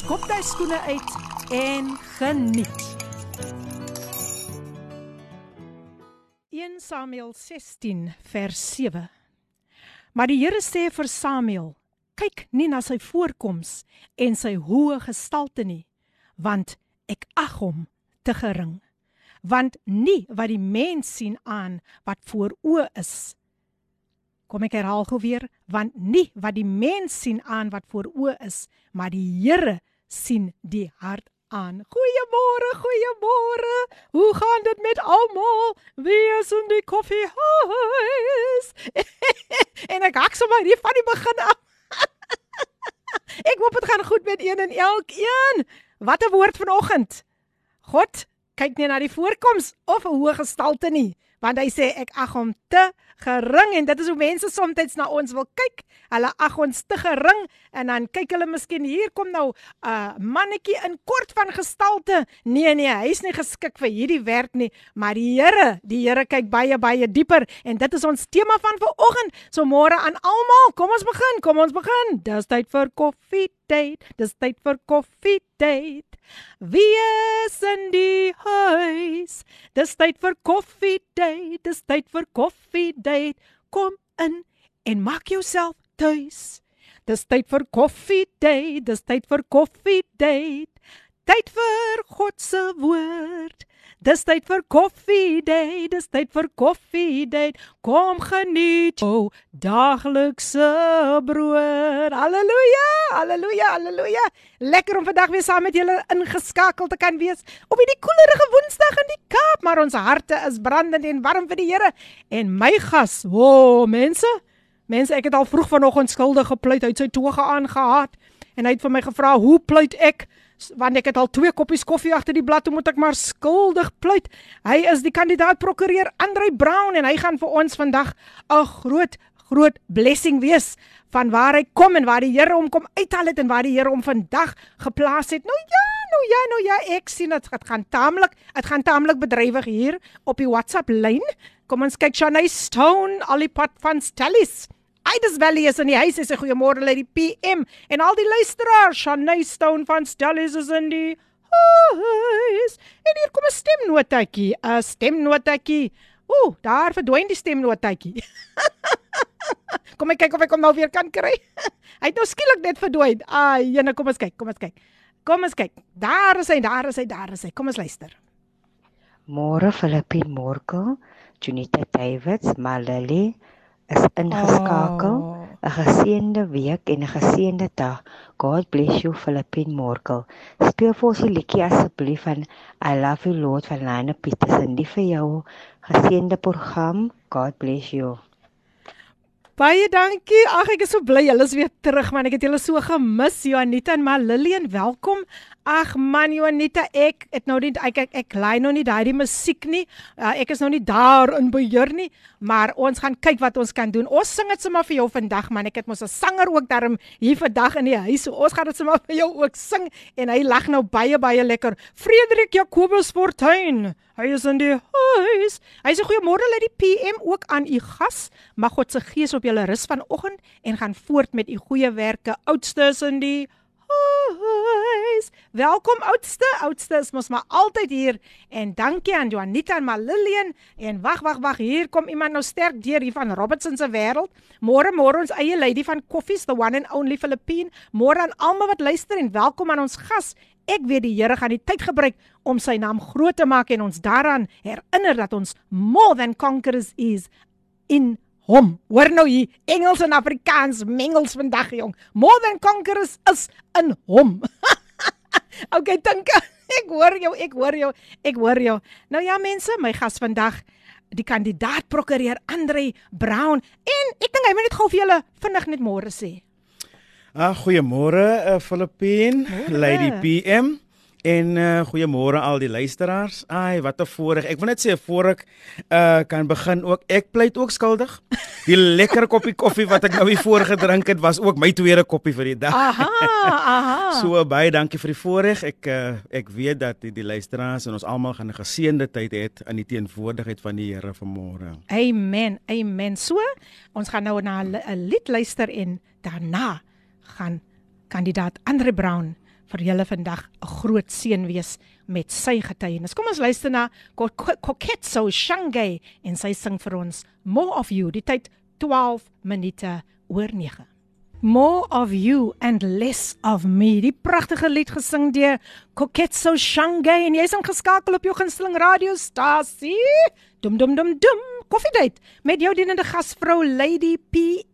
skop jy skoene uit en geniet. 1 Samuel 16 vers 7. Maar die Here sê vir Samuel: "Kyk nie na sy voorkoms en sy hoë gestalte nie, want ek ag hom te gering. Want nie wat die mens sien aan wat voor oë is, Kom ek herhaal gou weer, want nie wat die mens sien aan wat voor oë is, maar die Here sien die hart aan. Goeiemôre, goeiemôre. Hoe gaan dit met almal? Wie is in die koffiehuis? en ek hak sommer hier van die begin af. ek hoop dit gaan goed met een en elkeen. Wat 'n woord vanoggend. God kyk nie na die voorkoms of 'n hoë gestalte nie, want hy sê ek ag hom te gering en dit is hoe mense soms na ons wil kyk. Hulle ag ons te gering en dan kyk hulle miskien hier kom nou 'n uh, mannetjie in kort van gestalte. Nee nee, hy's nie geskik vir hierdie werk nie, maar die Here, die Here kyk baie baie dieper en dit is ons tema van vanoggend. So môre aan almal, kom ons begin, kom ons begin. Dis tyd vir koffie date. Dis tyd vir koffie date. Wie is in die huis? Dis tyd vir koffie date. Dis tyd vir koffie date date. Kom in en maak jouself tuis. Dis tyd vir koffie date. Dis tyd vir koffie date. Tyd vir God se woord. Dis tyd vir koffie date. Dis tyd vir koffie date. Kom geniet jou daglikse brood. Halleluja! Halleluja! Halleluja! Lekker om vandag weer saam met julle ingeskakel te kan wees op hierdie koelerige Woensdag in die Kaap, maar ons harte is brandend en warm vir die Here. En my gas, wo, oh, mense, mense, ek het al vroeg vanoggend skuldig gepleit uit sy toge aangehaat en hy het vir my gevra, "Hoe pleit ek?" Want ek het al twee koppies koffie agter die blad, hoe moet ek maar skuldig pleit? Hy is die kandidaat prokureur Andre Brown en hy gaan vir ons vandag 'n groot groot blessing wees van waar hy kom en waar die Here hom kom uithaal het en waar die Here hom vandag geplaas het. Nou ja, nou ja, nou ja, ek sien dit gaan taamlik, dit gaan taamlik bedrywig hier op die WhatsApp lyn. Kom ons kyk Shanay Stone, Alipot van Stellis. Ides Valley is in die huis. Sy sê goeiemôre lê die PM en al die luisteraars. Shanay Stone van Stellis is in die huis. En hier kom 'n stemnotetjie, 'n stemnotetjie. Ooh, daar verdwyn die stemnotetjie. kom ek kyk of ek hom nou weer kan kry. hy het nou skielik net verdwyn. Ai, jene, kom ons kyk, kom ons kyk. Kom ons kyk. Daar is hy, daar is hy, daar is hy. Kom ons luister. Môre Filippin Morkel, Junita Davids, Malali, is ingeskakel. 'n oh. Geseënde week en 'n geseënde dag. God bless you Philippine Morkel. Speel vir ons die liedjie asseblief van I love you Lord van Lana Petersen. Die vir jou geseënde program. God bless you. Baie dankie. Ag ek is so bly julle is weer terug man. Ek het julle so gemis. Joanita en Malillian, welkom. Ag man Juanita, ek het nou nie ek ek, ek lei nou nie daai musiek nie. Uh, ek is nou nie daar in beheer nie, maar ons gaan kyk wat ons kan doen. Ons sing dit sommer vir jou vandag man. Ek het mos 'n sanger ook daarom hier vandag in die huis. So ons gaan dit sommer vir jou ook sing en hy lag nou baie baie lekker. Frederik Jacobus Fortuin. Hy is in die huis. Hy sê goeiemôre uit die PM ook aan u gas. Mag God se gees op julle rus vanoggend en gaan voort met u goeie werke. Oudstes in die huis. Welkom oudste. Oudste is mos maar altyd hier en dankie aan Juanita en Malillian en wag wag wag hier kom iemand nou sterk deur hier van Robertson se wêreld. Môre môre ons eie lady van Koffies the one and only Philippine. Môre aan almal wat luister en welkom aan ons gas. Ek weet die Here gaan die tyd gebruik om sy naam groot te maak en ons daaraan herinner dat ons more than conquerors is in hom. Hoor nou hier, Engels en Afrikaans mengels vandag jong. More than conquerors is in hom. okay, dink ek hoor jou, ek hoor jou, ek hoor jou. Nou ja mense, my gas vandag die kandidaat prokureur Andre Brown en ek dink hy moet net gou vir julle vinnig net môre sê. Ah, goeiemôre, uh, Filippine, Lady PM. En uh, goeiemôre al die luisteraars. Ai, wat 'n voorreg. Ek wil net sê voor ek uh kan begin ook ek pleit ook skuldig. Die lekker koppie koffie wat ek nou hier voor gedrink het was ook my tweede koppie vir die dag. Aha, aha. So baie dankie vir die voorreg. Ek uh, ek weet dat die, die luisteraars en ons almal gaan 'n geseënde tyd hê in die teenwoordigheid van die Here vanmôre. Amen. Amen. So, ons gaan nou na 'n lied luister en daarna gaan kandidaat Andre Brown vir julle vandag 'n groot seën wees met sy getuienis. Kom ons luister na Koketso Shangai en sy sing vir ons More of You. Die tyd 12 minute oor 9. More of you and less of me. Die pragtige lied gesing deur Koketso Shangai en jy's ingeskakel op jou gunsteling radiostasie. Dum dum dum dum. Koffiedייט met jou dienende gasvrou Lady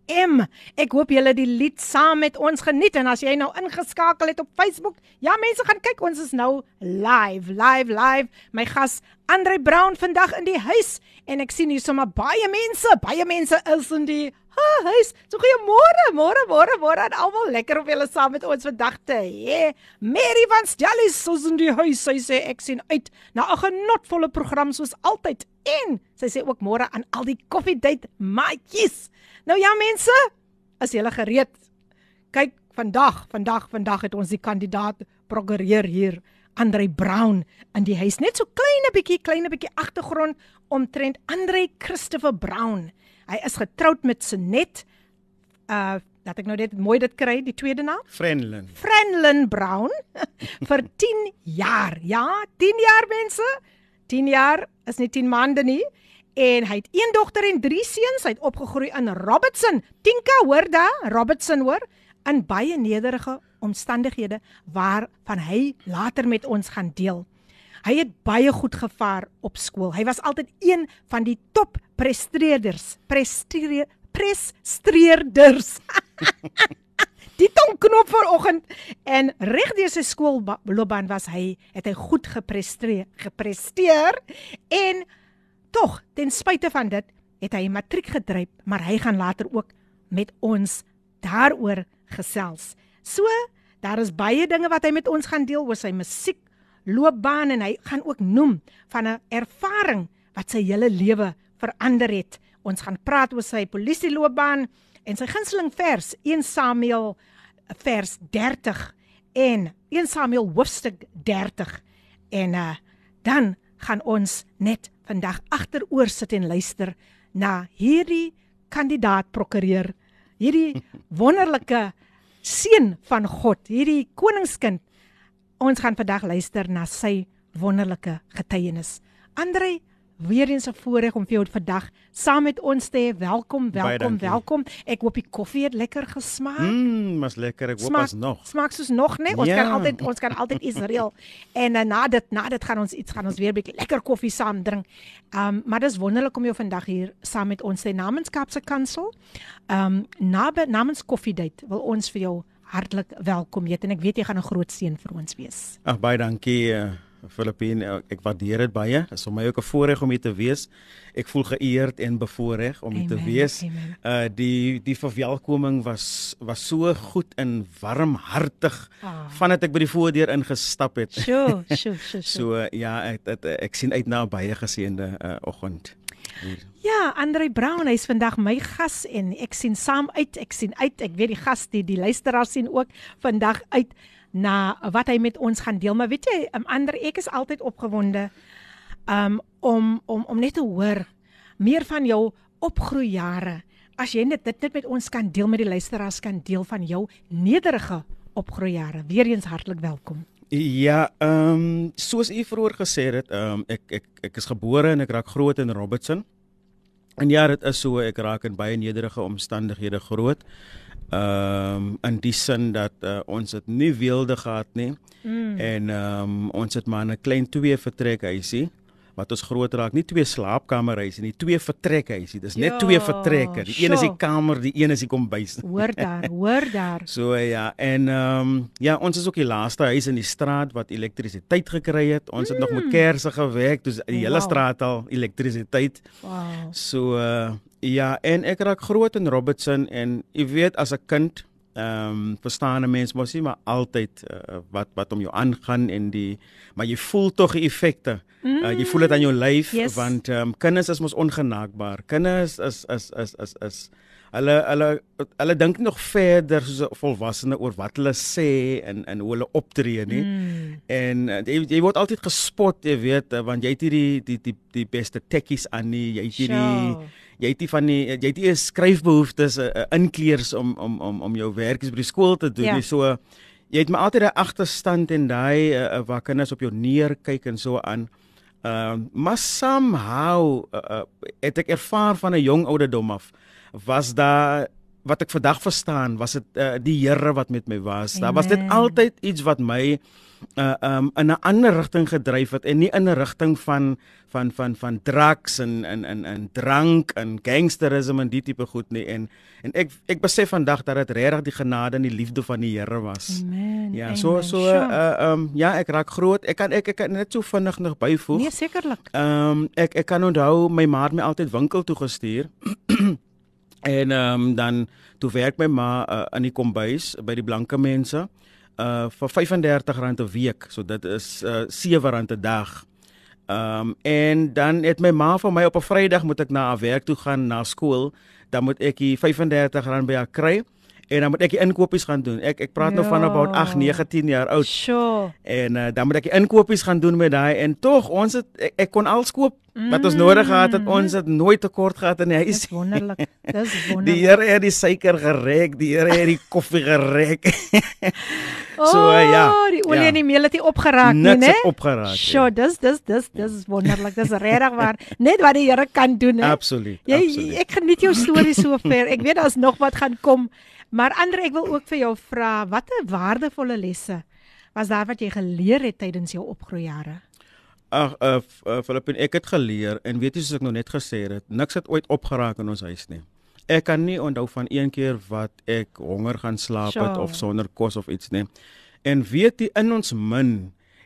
PM. Ek hoop julle die lied saam met ons geniet en as jy nou ingeskakel het op Facebook, ja mense gaan kyk, ons is nou live, live, live. My gas Andre Brown vandag in die huis en ek sien hier sommer baie mense, baie mense is in die Ha, huis. So goeiemôre, môre, môre, môre aan almal. Lekker om julle saam met ons vandag te hê. Mary van Stellies is in die huis. Sy sê ek sien uit na 'n genotvolle program soos altyd. En sy sê ook môre aan al die koffiedייט maatjies. Nou ja mense, is julle gereed? Kyk, vandag, vandag, vandag het ons die kandidaat prokureer hier. Andre Brown in die huis net so klein 'n bietjie klein 'n bietjie agtergrond omtrent Andre Christopher Brown. Hy is getroud met Senet. Uh laat ek nou net mooi dit kry, die tweede naam? Frenlin. Frenlin Brown vir 10 jaar. Ja, 10 jaar mense. 10 jaar is nie 10 maande nie. En hy het een dogter en drie seuns. Hy het opgegroei in Robertson. Tinka, hoor da? Robertson hoor in baie nederige omstandighede waarvan hy later met ons gaan deel. Hy het baie goed gevaar op skool. Hy was altyd een van die top presteerders, presteer presteerders. die tongknop vanoggend en reg deur sy skoolloopbaan was hy het hy goed gepresteer, gepresteer en tog ten spyte van dit het hy matriek gedryf, maar hy gaan later ook met ons daaroor gesels. So, daar is baie dinge wat hy met ons gaan deel oor sy musiek loopbaan en hy gaan ook noem van 'n ervaring wat sy hele lewe verander het. Ons gaan praat oor sy polisieloopbaan en sy gunsteling vers 1 Samuel vers 30 en 1 Samuel hoofstuk 30 en uh, dan gaan ons net vandag agteroor sit en luister na hierdie kandidaat prokureur hierdie wonderlike seun van God hierdie koningskind Ons gaan vandag luister na sy wonderlike getuienis. Andre, weer eens 'n voorreg om vir jou vandag saam met ons te hê. Welkom, welkom, welkom. Ek hoop die koffie het lekker gesmaak. Mmm, mas lekker. Ek hoop as nog. Smaak soos nog, né? Ons ja. kan altyd ons kan altyd Israel. en uh, na dit, na dit gaan ons iets gaan ons weer 'n bietjie lekker koffie saam drink. Um maar dis wonderlik om jou vandag hier saam met ons te namens Kaapse Kansel. Um na namens Koffiedייט wil ons vir jou hartlik welkom heet en ek weet jy gaan 'n groot seën vir ons wees. Ag baie dankie uh, Filippine. Ek waardeer dit baie. Dit is vir my ook 'n voorreg om hier te wees. Ek voel geëerd en bevoorreg om hier te wees. Amen. Uh die die verwelkoming was was so goed en warmhartig ah. vandat ek by die voordeur ingestap het. Sjoe, sjoe, sjoe. So uh, ja, ek, ek ek sien uit na 'n baie geseënde uh, oggend. Ja, Andre Brown, hy's vandag my gas en ek sien saam uit, ek sien uit, ek weet die gas die die luisteraars sien ook vandag uit na wat hy met ons gaan deel. Maar weet jy, um, Andre, ek is altyd opgewonde um om om om net te hoor meer van jou opgroeijare. As jy net dit net met ons kan deel met die luisteraars kan deel van jou nederige opgroeijare. Weereens hartlik welkom. Ja, ehm um, soos u vroeër gesê het, ehm um, ek ek ek is gebore en ek raak groot in Robertson. En ja, dit is so ek raak in baie nederige omstandighede groot. Ehm um, in die sin dat uh, ons het nie weelde gehad nie. Mm. En ehm um, ons het maar 'n klein twee vertrek huisie wat ons groot raak, nie twee slaapkamerhuise nie, twee vertrekhuise. Dis net ja, twee vertrekke. Die een is die kamer, die een is die kombuis. Hoor daar, hoor daar. so ja, en ehm um, ja, ons is ook die laaste huis in die straat wat elektrisiteit gekry het. Ons mm. het nog met mm. kersse gewerk, dus die hele wow. straat al elektrisiteit. Wow. So uh, ja, en ek raak groot in Robertson en jy weet as 'n kind Ehm um, verstaan 'n mens mos nie maar altyd uh, wat wat om jou aangaan en die maar jy voel tog die effekte. Mm. Uh, jy voel dit aan jou lyf yes. want ehm um, kinders is mos ongenaakbaar. Kinders is is is is is hulle hulle hulle dink nog verder soos 'n volwassene oor wat hulle sê en en hoe hulle optree nie. Mm. En uh, jy, jy word altyd gespot, jy weet, uh, want jy het hierdie die die die beste tekkies aan nie. Jy het hierdie sure jy het nie van die jy het nie skryfbehoeftes uh, inkleers om om om om jou werkies by die skool te doen ja. nie so jy het my altyd 'n agterstand en daai uh, waar kinders op jou neer kyk en so aan ehm uh, maar somehow uh, uh, het ek ervaar van 'n jong ouderdom af was daar wat ek vandag verstaan was dit uh, die Here wat met my was Amen. daar was dit altyd iets wat my uh um in 'n ander rigting gedryf het en nie in 'n rigting van van van van drugs en en en en drank en gangsterisme en die tipe goed nie en en ek ek besef vandag dat dit regtig die genade en die liefde van die Here was. Amen. Ja, so so uh um ja, ek raak groot. Ek kan ek ek kan net so vinnig nog byvoeg. Nee, sekerlik. Um ek ek kan onthou my ma het my altyd winkel toe gestuur. en um dan toe werk my ma uh, in die kombuis by die blanke mense uh vir R35 'n week. So dit is uh R7 'n dag. Um en dan het my ma vir my op 'n Vrydag moet ek na haar werk toe gaan na skool. Dan moet ek die R35 by haar kry en dan moet ek die inkopies gaan doen. Ek ek praat ja. nou van about 8, 9, 10 jaar oud. Sure. En uh, dan moet ek die inkopies gaan doen met daai en tog ons het ek, ek kon alles koop mm. wat ons nodig gehad het. Ons het nooit tekort gehad in die huis. Dis wonderlik. Dis wonderlik. Die Here het die suiker gereg, die Here het die koffie gereg. So uh, ja. Die olie ja. en die meel het nie opgeraak nie, né? Niks opgeraak. Sjoe, dis dis dis dis is wonderlik. Dis regtig waar. Net wat die Here kan doen, hè. Absoluut. Jy absoluut. ek geniet jou storie so ver. Ek weet daar's nog wat gaan kom. Maar Andre, ek wil ook vir jou vra, watter waardevolle lesse was daar wat jy geleer het tydens jou opgroeijare? Ag, uh, uh Filippin, ek het geleer en weet jy soos ek nou net gesê het, niks het ooit opgeraak in ons huis nie. Ek kan nie onthou van een keer wat ek honger gaan slaap sure. het of sonder kos of iets nie. En weet jy in ons min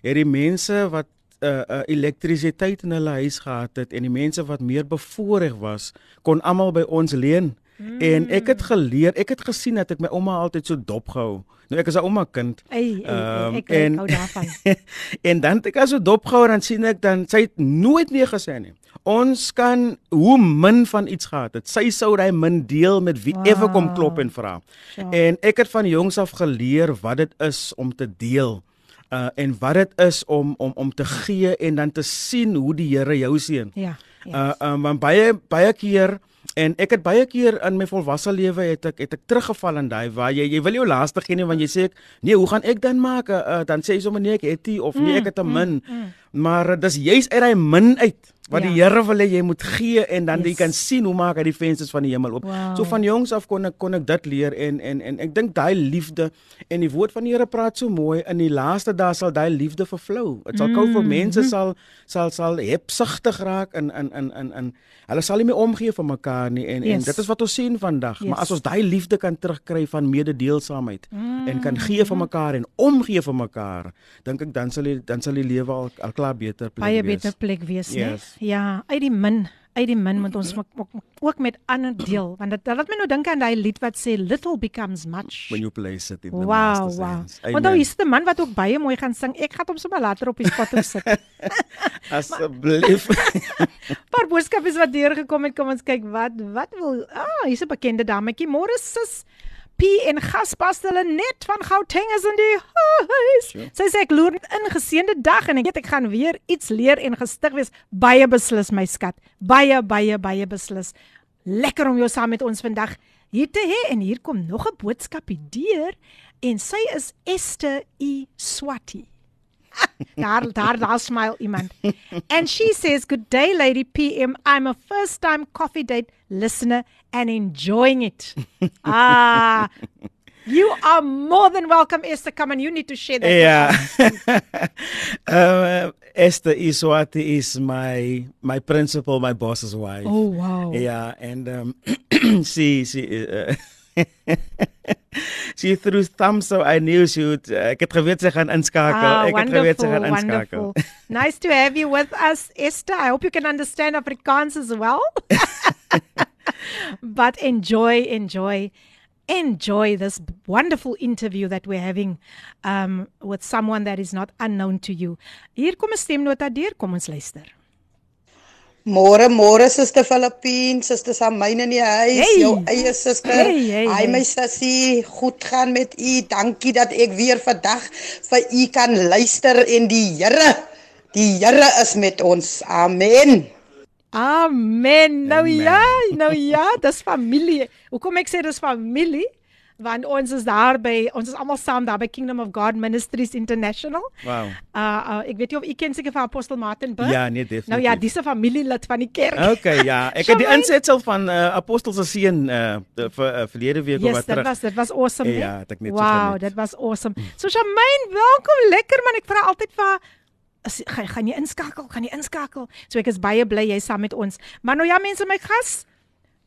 het die mense wat uh, uh elektrisiteit in hulle huis gehad het en die mense wat meer bevoorreg was, kon almal by ons leen. Mm. En ek het geleer, ek het gesien dat ek my ouma altyd so dop gehou. Nou ek is 'n ouma kind. Ehm um, ek en, hou daarvan. en dan ek as so dop gehou dan sien ek dan sy het nooit weer gesê nie. Ons kan hoe min van iets gehad het. Sy sou daai min deel met wie wow. ewe kom klop en vra. Ja. En ek het van jongs af geleer wat dit is om te deel. Uh en wat dit is om om om te gee en dan te sien hoe die Here jou seën. Ja. Yes. Uh um, want baie baie keer En ek het baie keer in my volwasse lewe het ek het ek teruggeval in daai waar jy jy wil jou laaste gee nie want jy sê ek nee, hoe gaan ek dan maak? Uh, dan sê jy sommer nee, ek het dit of nee, ek het 'n mm, min. Mm, mm. Maar uh, dis juis uit daai min uit wat ja. die Here wil hê jy moet gee en dan yes. jy kan sien hoe maak hy die vensters van die hemel oop. Wow. So van jongs af kon ek kon ek dit leer en en en ek dink daai liefde en die woord van die Here praat so mooi in die laaste dae sal daai liefde vervlou. Dit sal mm. kou vir mense sal sal sal hebsugtig raak in in in in in hulle sal nie meer omgee vir mekaar nie en yes. en dit is wat ons sien vandag. Yes. Maar as ons daai liefde kan terugkry van mededeelsaamheid mm. en kan gee vir mekaar en omgee vir mekaar, dink ek dan sal die dan sal die lewe al, al klaar beter plek Baie wees. Baie beter plek wees, yes. nee. Ja, uit die min uit die min moet ons ook met ander deel want dit laat my nou dink aan daai lied wat sê little becomes much when you place it in the wow, master's wow. hands. Want nou is die man wat ook baie mooi gaan sing. Ek gaan hom sommer later op die spot sit. Asseblief. Paar boodskappe wat deur gekom het, kom ons kyk wat wat wil Ah, hier's 'n bekende dametjie. Môre sis. P en gaspas hulle net van Gauteng is in die huis. Sure. Sy sê ek loer in geseënde dag en ek weet ek gaan weer iets leer en gestig wees. Baie beslis my skat. Baie baie baie beslis. Lekker om jou saam met ons vandag hier te hê en hier kom nog 'n boodskapie deur en sy is Esther E Swati. daar daar daar smile iemand. And she says, "Good day, Lady PM. I'm a first-time coffee date listener and enjoying it." ah. You are more than welcome, Esther. Come on, you need to share that. Yeah. uh, Esther Iswati is my my principal, my boss's wife. Oh wow. Yeah, and um, she she. Uh, she threw thumbs so I knew she would uh, ek het geweet sy gaan inskakel. Ah, ek het geweet sy gaan inskakel. nice to have you with us Esther. I hope you can understand Afrikaans as well. but enjoy, enjoy. enjoy this wonderful interview that we're having um with someone that is not unknown to you. Hier kom 'n stemnota deur, kom ons luister. Môre môre suster Filippien, suster Samyn in die huis, Hey. jou eie suster. Hey, hey, hey. my sussie, goed gaan met u. Dankie dat ek weer vandag vir u kan luister en die Here, die Here is met ons. Amen. Amen. Nou Amen. ja, nou ja, dis familie. Hoekom ek sê dis familie? Want ons is daar by ons is almal saam daar by Kingdom of God Ministries International. Wow. Uh, uh ek weet nie of u ken seker van Apostel Martin Burke. Ja, nee, definitief. Nou ja, dis 'n familielid van die kerk. Okay, ja. Ek het die insetsel van uh, Apostel se seun uh vir uh, verlede week of Yes, wat dit terug. was dit was awesome. Ja, het ek net so Wow, dit was awesome. So Shamaine, welkom lekker man. Ek vra altyd vir as gaan, gaan jy inskakel? Gaan jy inskakel? So ek is baie bly jy's saam met ons. Maar nou ja mense, my gas,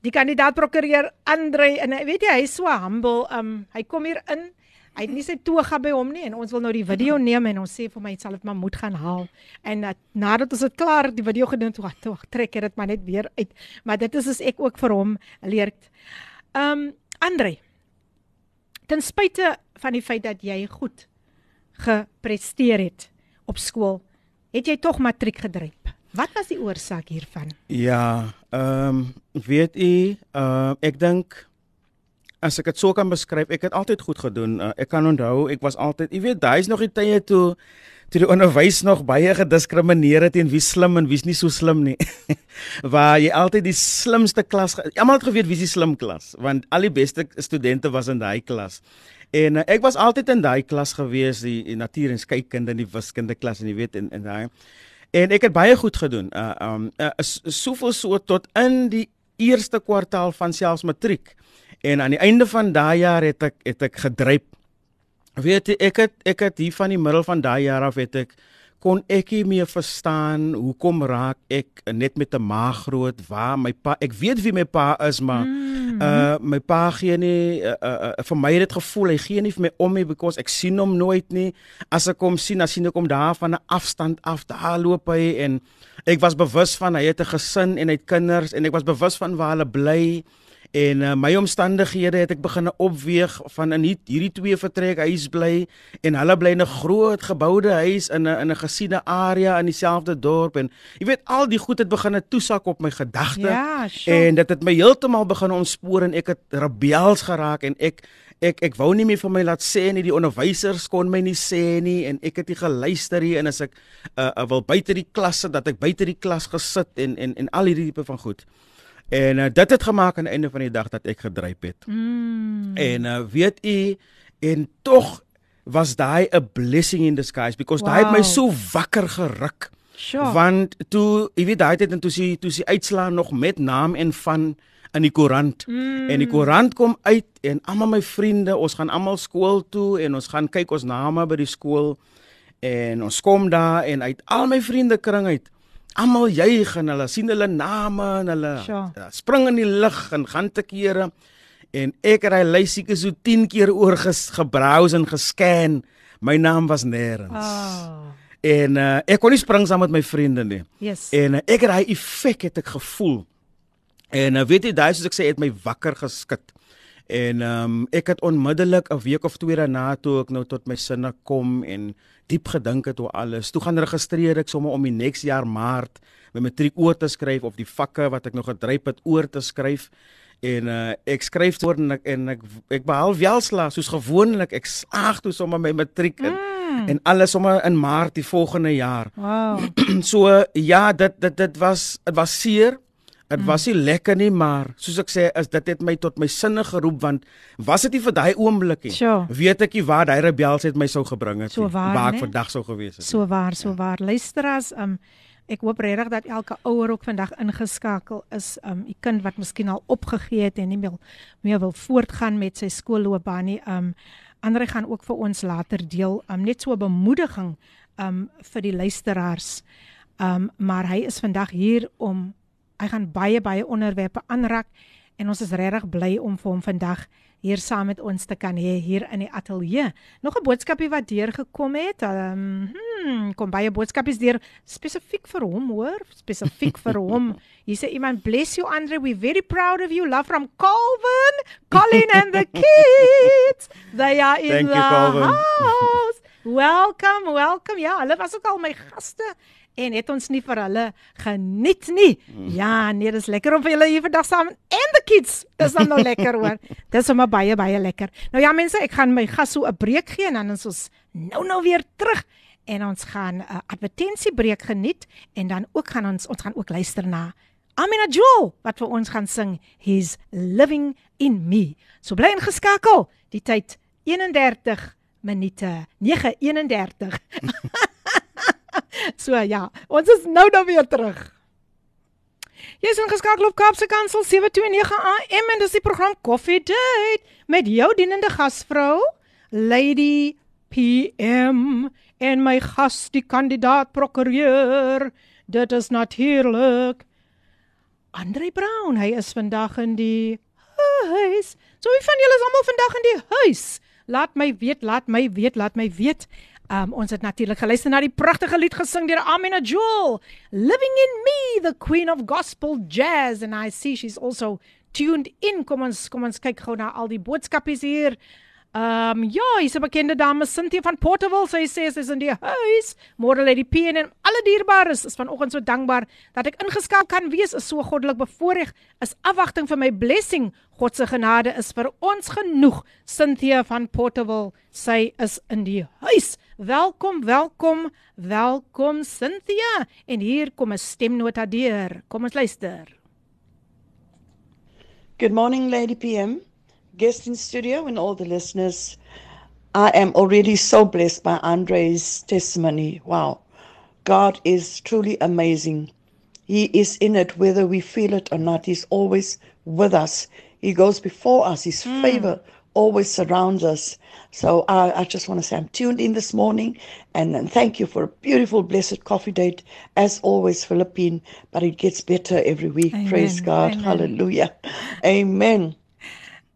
die kandidaat prokureur Andre en hy- weet jy hy's so humble. Um hy kom hier in. Hy het nie sy toga by hom nie en ons wil nou die video neem en ons sê vir my jy sal dit maar moet gaan haal. En uh, nadat ons dit klaar die video gedoen het, wag, wag, trek ek dit maar net weer uit. Maar dit is as ek ook vir hom leer. Um Andre, ten spyte van die feit dat jy goed gepresteer het op skool, het jy tog matriek gedryf. Wat was die oorsaak hiervan? Ja, ehm um, weet u, uh, ek dink as ek dit so kan beskryf, ek het altyd goed gedoen. Uh, ek kan onthou, ek was altyd, jy weet, daai is nog die tye toe toe die onderwys nog baie gediskrimineer het teen wie slim en wie's nie so slim nie. Waar jy altyd die slimste klas, almal het geweet wie's die slim klas, want al die beste studente was in daai klas. En uh, ek was altyd in daai klas gewees, die, die natuur en skeikunde en die wiskunde klas en jy weet en en daai En ek het baie goed gedoen. Uh um uh, s- soveel so tot in die eerste kwartaal van selfs matriek. En aan die einde van daai jaar het ek het ek gedryp. Weet jy, ek het ek het hier van die middel van daai jaar af het ek kon ek nie meer verstaan hoekom raak ek net met 'n maag groot? Waar my pa ek weet wie my pa is maar mm. uh my pa gee nie uh, uh, uh, vir my het dit gevoel hy gee nie vir my om nie because ek sien hom nooit nie. As ek hom sien dan sien ek hom daar van 'n afstand af daar loop hy en ek was bewus van hy het 'n gesin en hy het kinders en ek was bewus van waar hulle bly En uh, my omstandighede het ek begin opweeg van in hier- hierdie twee vertrek huis bly en hulle bly in 'n groot geboude huis in 'n in 'n gesiene area in dieselfde dorp en jy weet al die goed het begin toesak op my gedagte Ja, sure. en dit het my heeltemal begin ontspoor en ek het rebels geraak en ek ek ek wou nie meer vir my laat sê nie die onderwysers kon my nie sê nie en ek het nie geluister nie en as ek uh, uh, wil buite die klasse dat ek buite die klas gesit en en en al hierdie tipe van goed. En uh, dit het gemaak aan die einde van die dag dat ek gedryp het. Mm. En uh, weet u en tog was daai 'n blessing in disguise because wow. daai het my so wakker geruk. Sure. Want toe, jy weet daai tyd en toe sie toe sie uitslaa nog met naam en van in die koerant. Mm. En die koerant kom uit en almal my vriende, ons gaan almal skool toe en ons gaan kyk ons name by die skool en ons kom daar en uit al my vriende kring uit almal juig en hulle sien hulle name en hulle ja, spring in die lug en gaan te kere en ek het hy lysieke so 10 keer oor ges, gebrowse en gescan my naam was nêrens Oh. en uh, ek kon nie spring saam met my vriende nie Yes. En uh, ek het daai effek het ek gevoel. En uh, weet jy daai soos ek sê het my wakker geskit. En ehm um, ek het onmiddellik 'n week of twee daarna toe ek nou tot my sinne kom en diep gedink het oor alles. Toe gaan registreer ek sommer om die next jaar Maart my matriek oor te skryf of die vakke wat ek nog gedryf het oor te skryf. En uh, ek skryf oor en ek en ek ek behaal welslaag soos gewoonlik. Ek slaag toe sommer my matriek in, Mm. en alles sommer in Maart die volgende jaar. Wow. so ja, dit dit dit was dit was seer. Dit mm. was nie lekker nie, maar soos ek sê, is dit het my tot my sinne geroep want was dit nie vir daai oomblik nie. Sure. Weet ek nie waar daai rebels het my sou gebring het So nie, waar, waar ek né? vandag sou gewees het. So waar, so waar. Luisteraars, um ek hoop regtig dat elke ouer ook vandag ingeskakel is. Um die kind wat miskien al opgegee het en nie meer meer wil voortgaan met sy skoolloopbaan nie. Um Andre gaan ook vir ons later deel um net so 'n bemoediging um vir die luisteraars. Um maar hy is vandag hier om hy gaan baie baie onderwerpe aanraak en ons is regtig bly om vir hom vandag hier saam met ons te kan hê hier in die ateljee. Nog 'n boodskapie wat deurgekom het. Ehm um, hmm, kom baie boodskapies deur spesifiek vir hom, hoor, spesifiek vir hom. Hier sê iemand bless you Andre, we very proud of you. Love from Calvin, Colin and the kids. They are in Thank the you, house. Welcome, welcome. Ja, hulle was ook al my gaste en het ons nie vir hulle geniet nie. Ja, nee, dis lekker om vir julle hier vandag saam en the kids. Dis dan nou lekker hoor. Dis sommer baie baie lekker. Nou ja mense, ek gaan my gas so 'n breek gee en dan is ons nou nou weer terug en ons gaan 'n uh, advertensiebreek geniet en dan ook gaan ons ons gaan ook luister na Amina Jewel wat vir ons gaan sing He's Living in Me. So bly ingeskakel. Die tyd 31 minute 9:31. so ja, ons is nou dan weer terug. Jy's ingeskakel op Kaapse Kansel 729 AM en dis die program Coffee Date met jou dienende gasvrou Lady PM en my gas die kandidaat prokureur. Dit is natuurlik Andre Brown. Hy is vandag in die huis. So wie van julle is almal vandag in die huis? Laat my weet, laat my weet, laat my weet. Um ons het natuurlik geluister na die pragtige lied gesing deur Amina Jewel, Living in Me, the Queen of Gospel Jazz and I see she's also tuned in. Kom ons kom ons kyk gou na al die boodskapies hier. Um ja, hier's 'n bekende dame Cynthia van Porterville. Sy sê sy is in die huis. Môre lê die P en alle dierbares is vanoggend so dankbaar dat ek ingeskakel kan wees. Is so goddelik bevoorreg. Is afwagting vir my blessing. God se genade is vir ons genoeg. Cynthia van Porterville. Sy is in die huis. Welkom, welkom, welkom Cynthia. En hier kom 'n stemnota deur. Kom ons luister. Good morning, Lady PM, guest in studio, and all the listeners. I am already so blessed by Andre's testimony. Wow. God is truly amazing. He is in it whether we feel it or not. He's always with us. He goes before us. His hmm. favor always surrounds us. So I, I just want to say I'm tuned in this morning and, and thank you for a beautiful, blessed coffee date. As always, Philippine, but it gets better every week. Praise God. Amen. Hallelujah. Amen.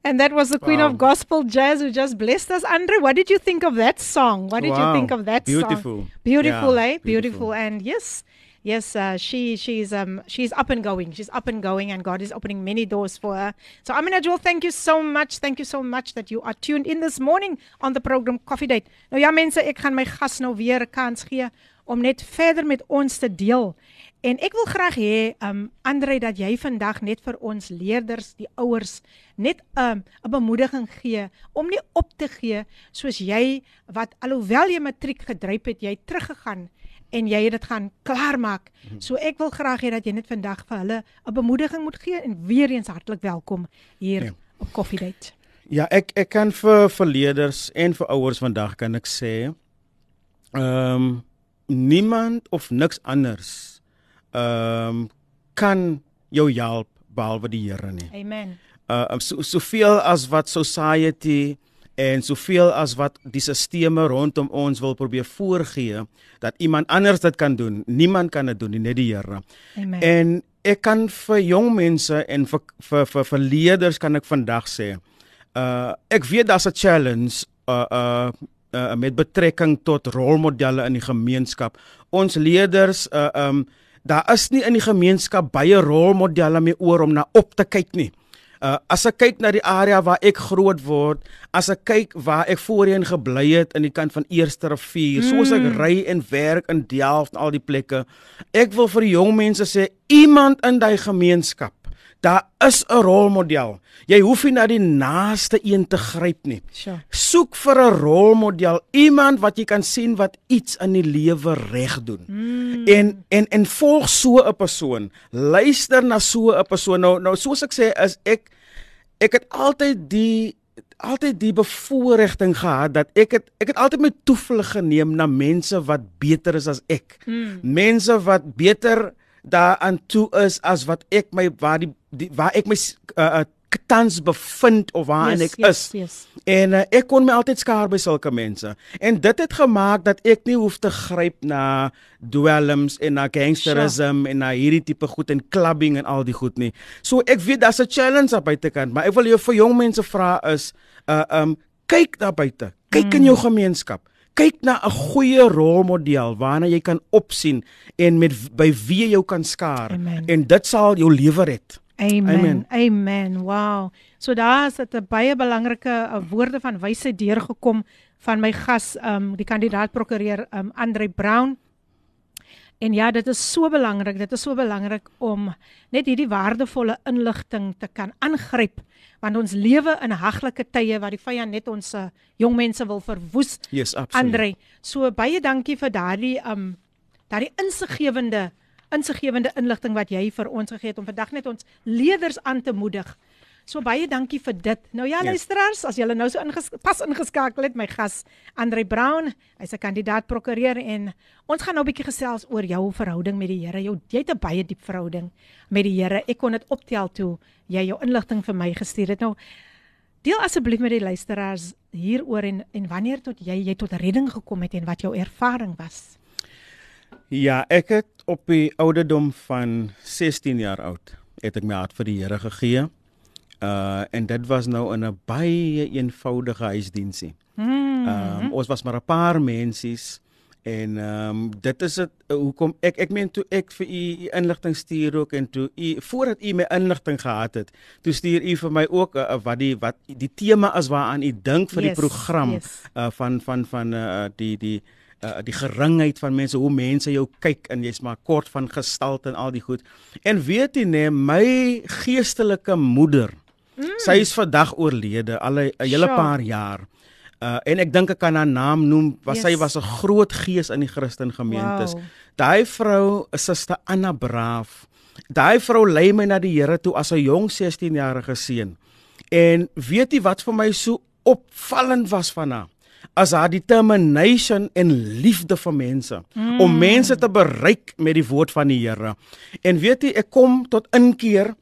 And that was the Queen Wow. of Gospel Jazz who just blessed us. Andre, what did you think of that song? What did you think of that song? Beautiful. Beautiful, Yeah, eh? Beautiful. beautiful. And yes, yes, uh, she she's um she's up and going. She's up and going and God is opening many doors for her. So Amina Jewel, thank you so much. Thank you so much that you are tuned in this morning on the program Coffee Date. Nou ja mense, ek gaan my gas nou weer 'n kans gee om net verder met ons te deel. En ek wil graag hê um Andre dat jy vandag net vir ons leerders, die ouers, net 'n um, 'n bemoediging gee om nie op te gee soos jy wat alhoewel jy matriek gedryf het, jy teruggegaan en jy het dit gaan klaarmaak. So ek wil graag hê dat jy net vandag vir hulle 'n bemoediging moet gee en weer eens hartlik welkom hier Ja. op Coffee Date. Ja, ek ek kan vir vir leerders en vir ouers vandag kan ek sê ehm um, niemand of niks anders ehm um, kan jou help behalwe die Here nie. Amen. Uh so soveel as wat society en soveel as wat die sisteme rondom ons wil probeer voorgee dat iemand anders dit kan doen. Niemand kan dit doen nie, net die Here. Amen. En ek kan vir jong mense en vir vir vir, vir leerders kan ek vandag sê. Uh ek weet daar's 'n challenge uh uh uh met betrekking tot rolmodelle in die gemeenskap. Ons leerders uh um daar is nie in die gemeenskap baie rolmodelle meer oor om na op te kyk nie. Uh as ek kyk na die area waar ek groot word, as ek kyk waar ek voorheen gebly het in die kant van Eerste Rivier, mm. soos ek ry en werk in Delft en al die plekke, ek wil vir die jong mense sê iemand in daai gemeenskap Daar is 'n rolmodel. Jy hoef nie na die naaste een te gryp nie. Sure. Soek vir 'n rolmodel, iemand wat jy kan sien wat iets in die lewe reg doen. Mm. En en en volg so 'n persoon. Luister na so 'n persoon. Nou nou soos ek sê is ek ek het altyd die altyd die bevoordiging gehad dat ek het ek het altyd my toevlug geneem na mense wat beter is as ek. Mm. Mense wat beter daaraan toe is as wat ek my waar die, die waar ek my uh, uh, tans bevind of waarin Yes, ek yes, is. yes. En uh, ek kon my altyd skaar by sulke mense. En dit het gemaak dat ek nie hoef te gryp na dwelms en na gangsterism en na hierdie tipe goed en clubbing en al die goed nie. So ek weet daar's 'n challenge daar buitekant, maar ek wil jou vir jong mense vra is uh um kyk daar buite. Kyk in jou gemeenskap. Kyk na 'n goeie rolmodel waarna jy kan opsien en met by wie jy jou kan skaar Amen. en dit sal jou lewe red. Amen. Amen. Amen. Wow. So daar is dit 'n baie belangrike uh, woorde van wysheid deurgekom van my gas, um die kandidaat prokureur um Andre Brown. En ja, dit is so belangrik. Dit is so belangrik om net hierdie waardevolle inligting te kan aangryp want ons lewe in haglike tye waar die vyand net ons uh, jong mense wil verwoes. Yes, absoluut. Andre, so baie dankie vir daardie um daardie insiggewende insiggewende inligting wat jy vir ons gegee het om vandag net ons leerders aan te moedig. So baie dankie vir dit. Nou ja, Yes. luisteraars, as julle nou so inges pas ingeskakel het, my gas Andre Brown, hy's 'n kandidaat prokureur en ons gaan nou 'n bietjie gesels oor jou verhouding met die Here. Jou jy het 'n baie diep verhouding met die Here. Ek kon dit optel toe jy jou inligting vir my gestuur het. Nou deel asseblief met die luisteraars hieroor en en wanneer tot jy jy tot redding gekom het en wat jou ervaring was. Ja, ek het op die ouderdom van 16 jaar oud het ek my hart vir die Here gegee. Uh en dit was nou in 'n baie eenvoudige huisdiensie. Ehm um, ons was maar 'n paar mensies en ehm um, dit is dit uh, hoekom ek ek meen toe ek vir u inligting stuur ook en toe u voordat u my inligting gehad het, toe stuur u vir my ook uh, wat die wat die tema is waaraan u dink vir Yes, die program yes. uh van van van uh die die uh die geringheid van mense hoe mense jou kyk en jy's maar kort van gestalte en al die goed. En weet jy nee, my geestelike moeder mm. sy is vandag oorlede al 'n hele Sjoe. paar jaar. Uh en ek dink ek kan haar naam noem, want yes. sy was 'n groot gees in die Christen gemeentes. Wow. Daai vrou, Suster Anna Braaf. Daai vrou lei my na die Here toe as 'n jong 16-jarige seun. En weet jy wat vir my so opvallend was van haar? As haar determination en liefde vir mense mm. om mense te bereik met die woord van die Here. En weet jy, ek kom tot inkeer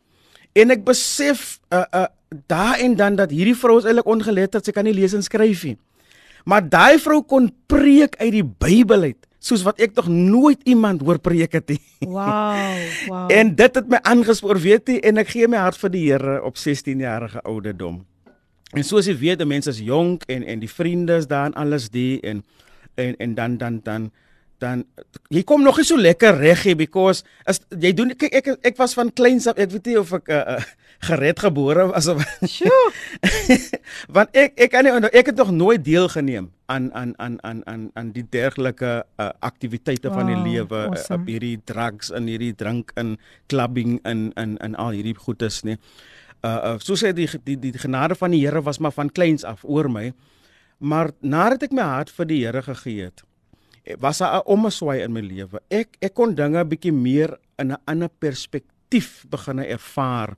en ek besef uh uh daar en dan dat hierdie vrou is eintlik ongeletterd, sy kan nie lees en skryf nie. Maar daai vrou kon preek uit die Bybel uit, soos wat ek nog nooit iemand hoor preek het nie. Wow, wow. En dit het my aangespoor, weet jy, en ek gee my hart vir die Here op 16 jarige ouderdom. En soos jy weet, mense is jonk en en die vriende is daar en alles die en en en dan dan dan dan jy kom nog nie so lekker reg hier because as jy doen kyk ek ek was van kleins af ek weet nie of ek uh, uh, gered gebore was of Sjoe. want ek ek kan nie ek het nog nooit deelgeneem aan aan aan aan aan aan die dergelike uh, aktiwiteite wow, van die Wow, lewe uh, awesome. op hierdie drugs en hierdie drink en clubbing en en en al hierdie goedes nie. Uh, uh soos hy die, die die genade van die Here was maar van kleins af oor my. Maar nadat ek my hart vir die Here gegee het, eh, was daar 'n ommeswaai in my lewe. Ek ek kon dinge bietjie meer in 'n ander perspektief begin ervaar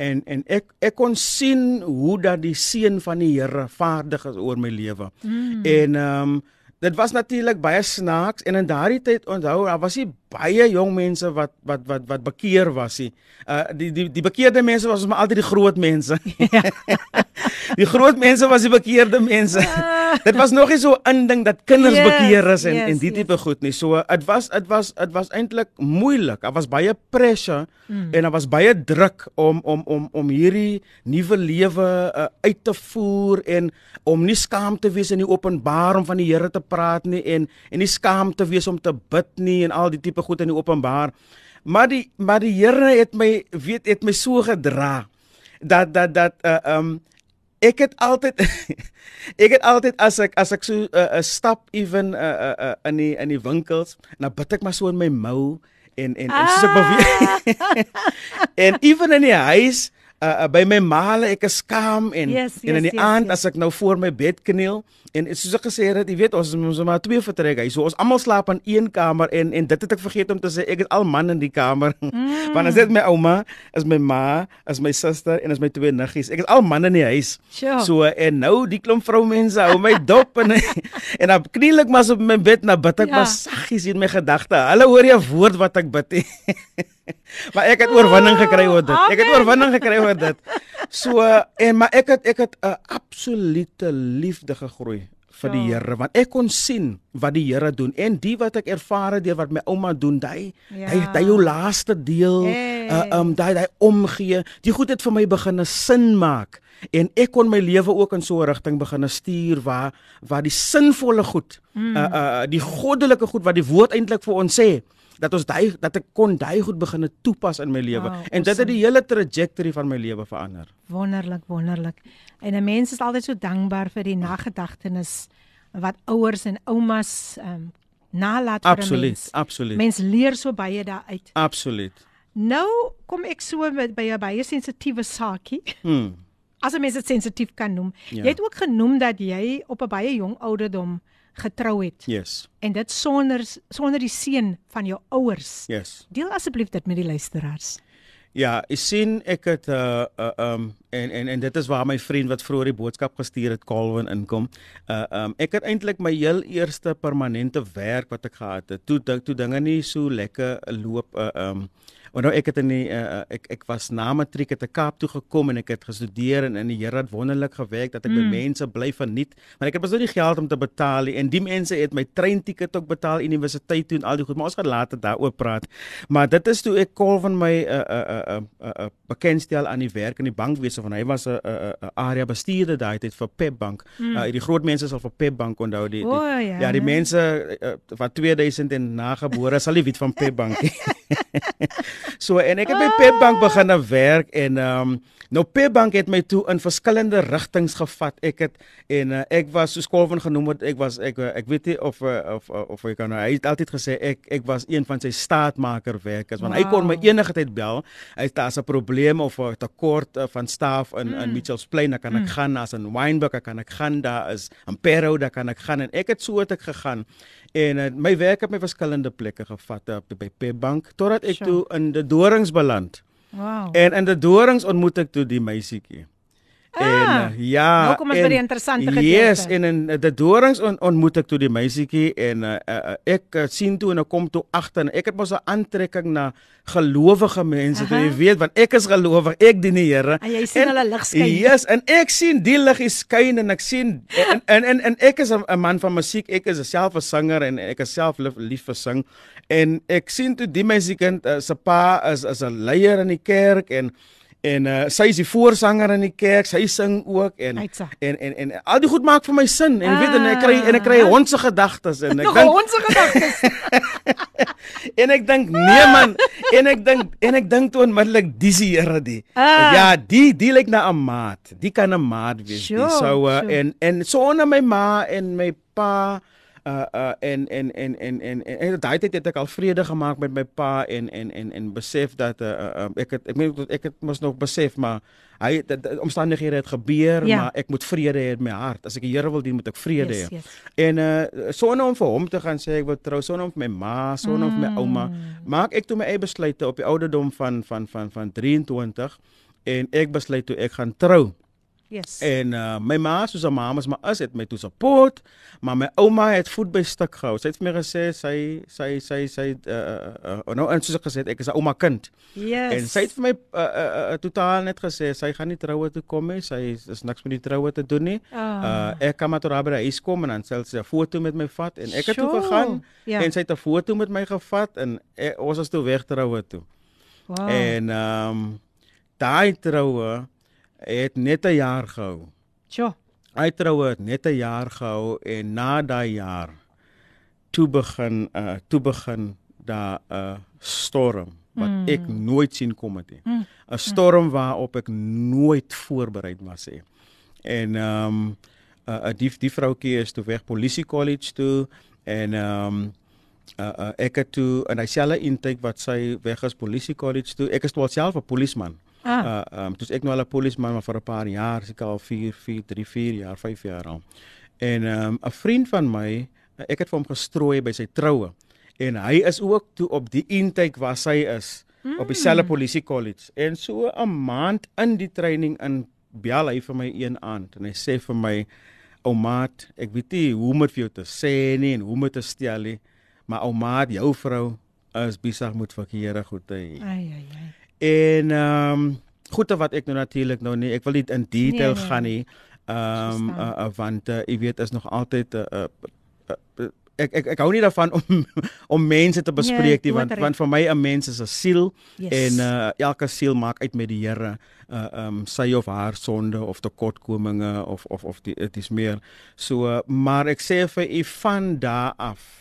en en ek ek kon sien hoe dat die seën van die Here vaardig is oor my lewe. Mm. En ehm um, dit was natuurlik baie snaaks en in daardie tyd onthou daar was nie baie jong mense wat wat wat wat bekeer was nie. Uh die die die bekeerde mense was maar altyd die groot mense. die groot mense was die bekeerde mense. dit was nog nie so 'n ding dat kinders Yes, bekeer is en yes, en die yes. tipe goed nie. So dit was dit was dit was eintlik moeilik. Daar was baie pressure mm. en daar was baie druk om om om om hierdie nuwe lewe uh, uit te voer en om nie skaam te wees in die openbaar om van die Here te praat nie en en nie skaam te wees om te bid nie en al die tipe goed in die openbaar. Maar die maar die Here het my weet het my so gedra dat dat dat uh, um ek het altyd ek het altyd as ek as ek so 'n uh, uh, stap even uh, uh, uh, in die in die winkels, dan bid ek maar so in my mou en en en soos ek beweeg. en even in die huis uh, uh, by my maale ek is skaam en Yes, en in yes, die yes, aand yes. as ek nou voor my bed kniel en soos ek gesê het, jy weet ons ons maar twee vertrek hy. So ons almal slaap in een kamer en en dit het ek vergeet om te sê ek het al man in die kamer. Mm. Want as dit my ouma, is my ma, is my suster en is my twee niggies. Ek is al man in die huis. Sure. So en nou die klomp vroumense hou my dop en en dan kniel ek maar op my bed na bid ek Ja. ja. maar saggies in my gedagte. Hulle hoor jy 'n woord wat ek bid. maar ek het oorwinning gekry oor dit. Ek het oorwinning gekry oor dit. So en maar ek het ek het 'n absolute liefde gegroei vir die Here want ek kon sien wat die Here doen en die wat ek ervaar het deur wat my ouma doen, hy ja. hy hy jou laaste deel hey. uh, um daai daai omgee. Die goed het vir my begin 'n sin maak en ek kon my lewe ook in so 'n rigting begin stuur waar waar die sinvolle goed, mm. uh, uh die goddelike goed wat die woord eintlik vir ons sê dat ons daai dat ek kon daai goed begin toepas in my lewe wow, en dit het die hele trajectory van my lewe verander. Wonderlik, wonderlik. En 'n mens is altyd so dankbaar vir die nagedagtenis wat ouers en oumas ehm um, nalat vir absoluut, mens. Absoluut. Mens leer so baie daaruit. Absoluut. Nou kom ek so met by 'n baie sensitiewe saakie. Hmm. As 'n mens dit sensitief kan noem. Ja. Jy het ook genoem dat jy op 'n baie jong ouderdom getrou het. Yes. En dit sonder sonder die seën van jou ouers. Yes. Deel asseblief dit met die luisteraars. Ja, ek sien ek het uh uh um en en en dit is waar my vriend wat vroeër die boodskap gestuur het Calvin inkom. Uh um ek het eintlik my heel eerste permanente werk wat ek gehad het. Toe toe dinge nie so lekker loop uh um Want nou ek het in die uh, ek ek was na matriek het te Kaap toe gekom en ek het gestudeer en in die Here het wonderlik gewerk dat ek mm. by mense bly van niet, maar ek het besluit die geld om te betaal nie. en die mense het my treinticket ook betaal universiteit toe en al die goed, maar ons gaan later daaroor praat. Maar dit is toe ek kol van my uh, uh, uh, uh, uh, bekendstel aan die werk in die bankwese van hy was 'n 'n 'n area bestuurder daai tyd vir Pep Bank. Mm. Uh, die groot mense sal vir Pep Bank onthou die, die oh, ja, ja, die mense uh, wat 2000 en nagebore sal nie weet van Pep Bank nie. So en ek het by Pepbank begin werk en ehm um, nou Pepbank het my toe in verskillende rigtings gevat. Ek het en uh, ek was so skool van genoem word ek was ek ek weet nie of uh, of of, of ek kan nou hy het altyd gesê ek ek was een van sy staatmaker werkers want wow. hy kon my enige tyd bel. Hy het daar's 'n probleem of 'n tekort uh, van staf in mm. in Mitchells Plain, dan kan ek mm. gaan as in Wynberg, kan ek gaan daar is in Pero, daar kan ek gaan en ek het so het ek gegaan. En uh, my werk het my verskillende plekke gevat op by Pepbank totdat ek sure. toe in die Dorings beland. Wow. En in die Dorings ontmoet ek toe die meisietjie. Ah, en uh, ja, nou kom ons by die interessante gedeelte. Yes, en in die dorings on, ontmoet ek toe die meisietjie en uh, uh, ek uh, sien toe en ek kom toe agter en ek het mos 'n aantrekking na gelowige mense, uh -huh. jy weet, want ek is gelowig, ek dien die Here. En jy sien en, hulle lig skyn. Yes, en ek sien die lig skyn en ek sien en en en, en ek is 'n man van musiek, ek is self 'n sanger en ek is self lief, lief vir sing en ek sien toe die meisiekind uh, se pa is is 'n leier in die kerk en en uh, sy is die voorsanger in die kerk, sy sing ook en en, en en al die goed maak vir my sin en ah, weet en ek kry en ek kry ah. hondse gedagtes en ek dink hondse gedagtes. en ek dink nee man en ek dink en ek dink toe onmiddellik dis die Here die. Ah. Ja, die die lyk na 'n maat. Die kan 'n maat wees. Sure, die. So uh, sure. en en so onder my ma en my pa uh uh en en en en en en daai tyd het ek al vrede gemaak met my pa en en en en besef dat uh, uh ek het ek meen ek het mos nog besef maar hy omstandighede het gebeur ja. maar ek moet vrede hê in my hart as ek die Here wil dien moet ek vrede hê yes, yes. en uh sonder om vir hom te gaan sê ek wil trou sonder om vir my ma sonder om mm. vir my ouma maak ek toe my eie besluite op die ouderdom van van van van 23 en ek besluit toe ek gaan trou Yes. En uh, my ma soos 'n ma, maar as het my toe support, maar my ouma het voet by stuk gehou. Sy het vir my gesê sy sy sy sy uh, uh, uh, nou en soos ek gesê het, ek is 'n ouma kind. Yes. En sy het vir my uh, uh, uh, totaal net gesê sy gaan nie troue toe kom nie. Sy is, is niks met die troue te doen nie. Oh. Uh, ek kan maar tot daar by huis kom en dan sê sy 'n foto met my vat en ek het sure. toe gegaan yeah. en sy het 'n foto met my gevat en ek, ons is toe weg troue toe. Wow. En ehm um, daai troue het net 'n jaar gehou. Sjoe. Hy troue het net 'n jaar gehou en na daai jaar toe begin uh toe begin daar 'n uh, storm wat mm. ek nooit sien kom het nie. 'n mm. Storm waarop ek nooit voorberei was nie. En ehm um, 'n uh, die die vroutjie is toe weg polisie college toe en ehm um, uh, uh ek het toe in dieselfde intake wat sy weg is polisie college toe. Ek is toe self 'n polisieman. Ah. Uh um toe ek nou al 'n polisieman maar vir 'n paar jaar, seker al 4 4 3 4 jaar, 5 jaar al. En um 'n vriend van my, ek het vir hom gestrooi by sy troue. En hy is ook toe op die intake waar sy is mm. op dieselfde polisie college. En so 'n maand in die training in bel hy vir my een aand en hy sê vir my ou maat, ek weet nie hoe om dit vir jou te sê nie en hoe om dit te stel nie, maar ou maat, jou vrou is besig met verkeerde goede. Ai ai ai. En ehm um, goede wat ek nou natuurlik nou nie, ek wil nie in detail Nee, nee. gaan nie. Ehm um, uh, uh, want uh, jy weet is nog altyd 'n uh, uh, uh, ek ek ek hou nie daarvan om om mense te bespreek nie jy want want vir my 'n mens is 'n siel Yes. en uh, elke siel maak uit met die Here uh um sy of haar sonde of tekortkominge of of of die dit is meer so uh, maar ek sê vir u van daar af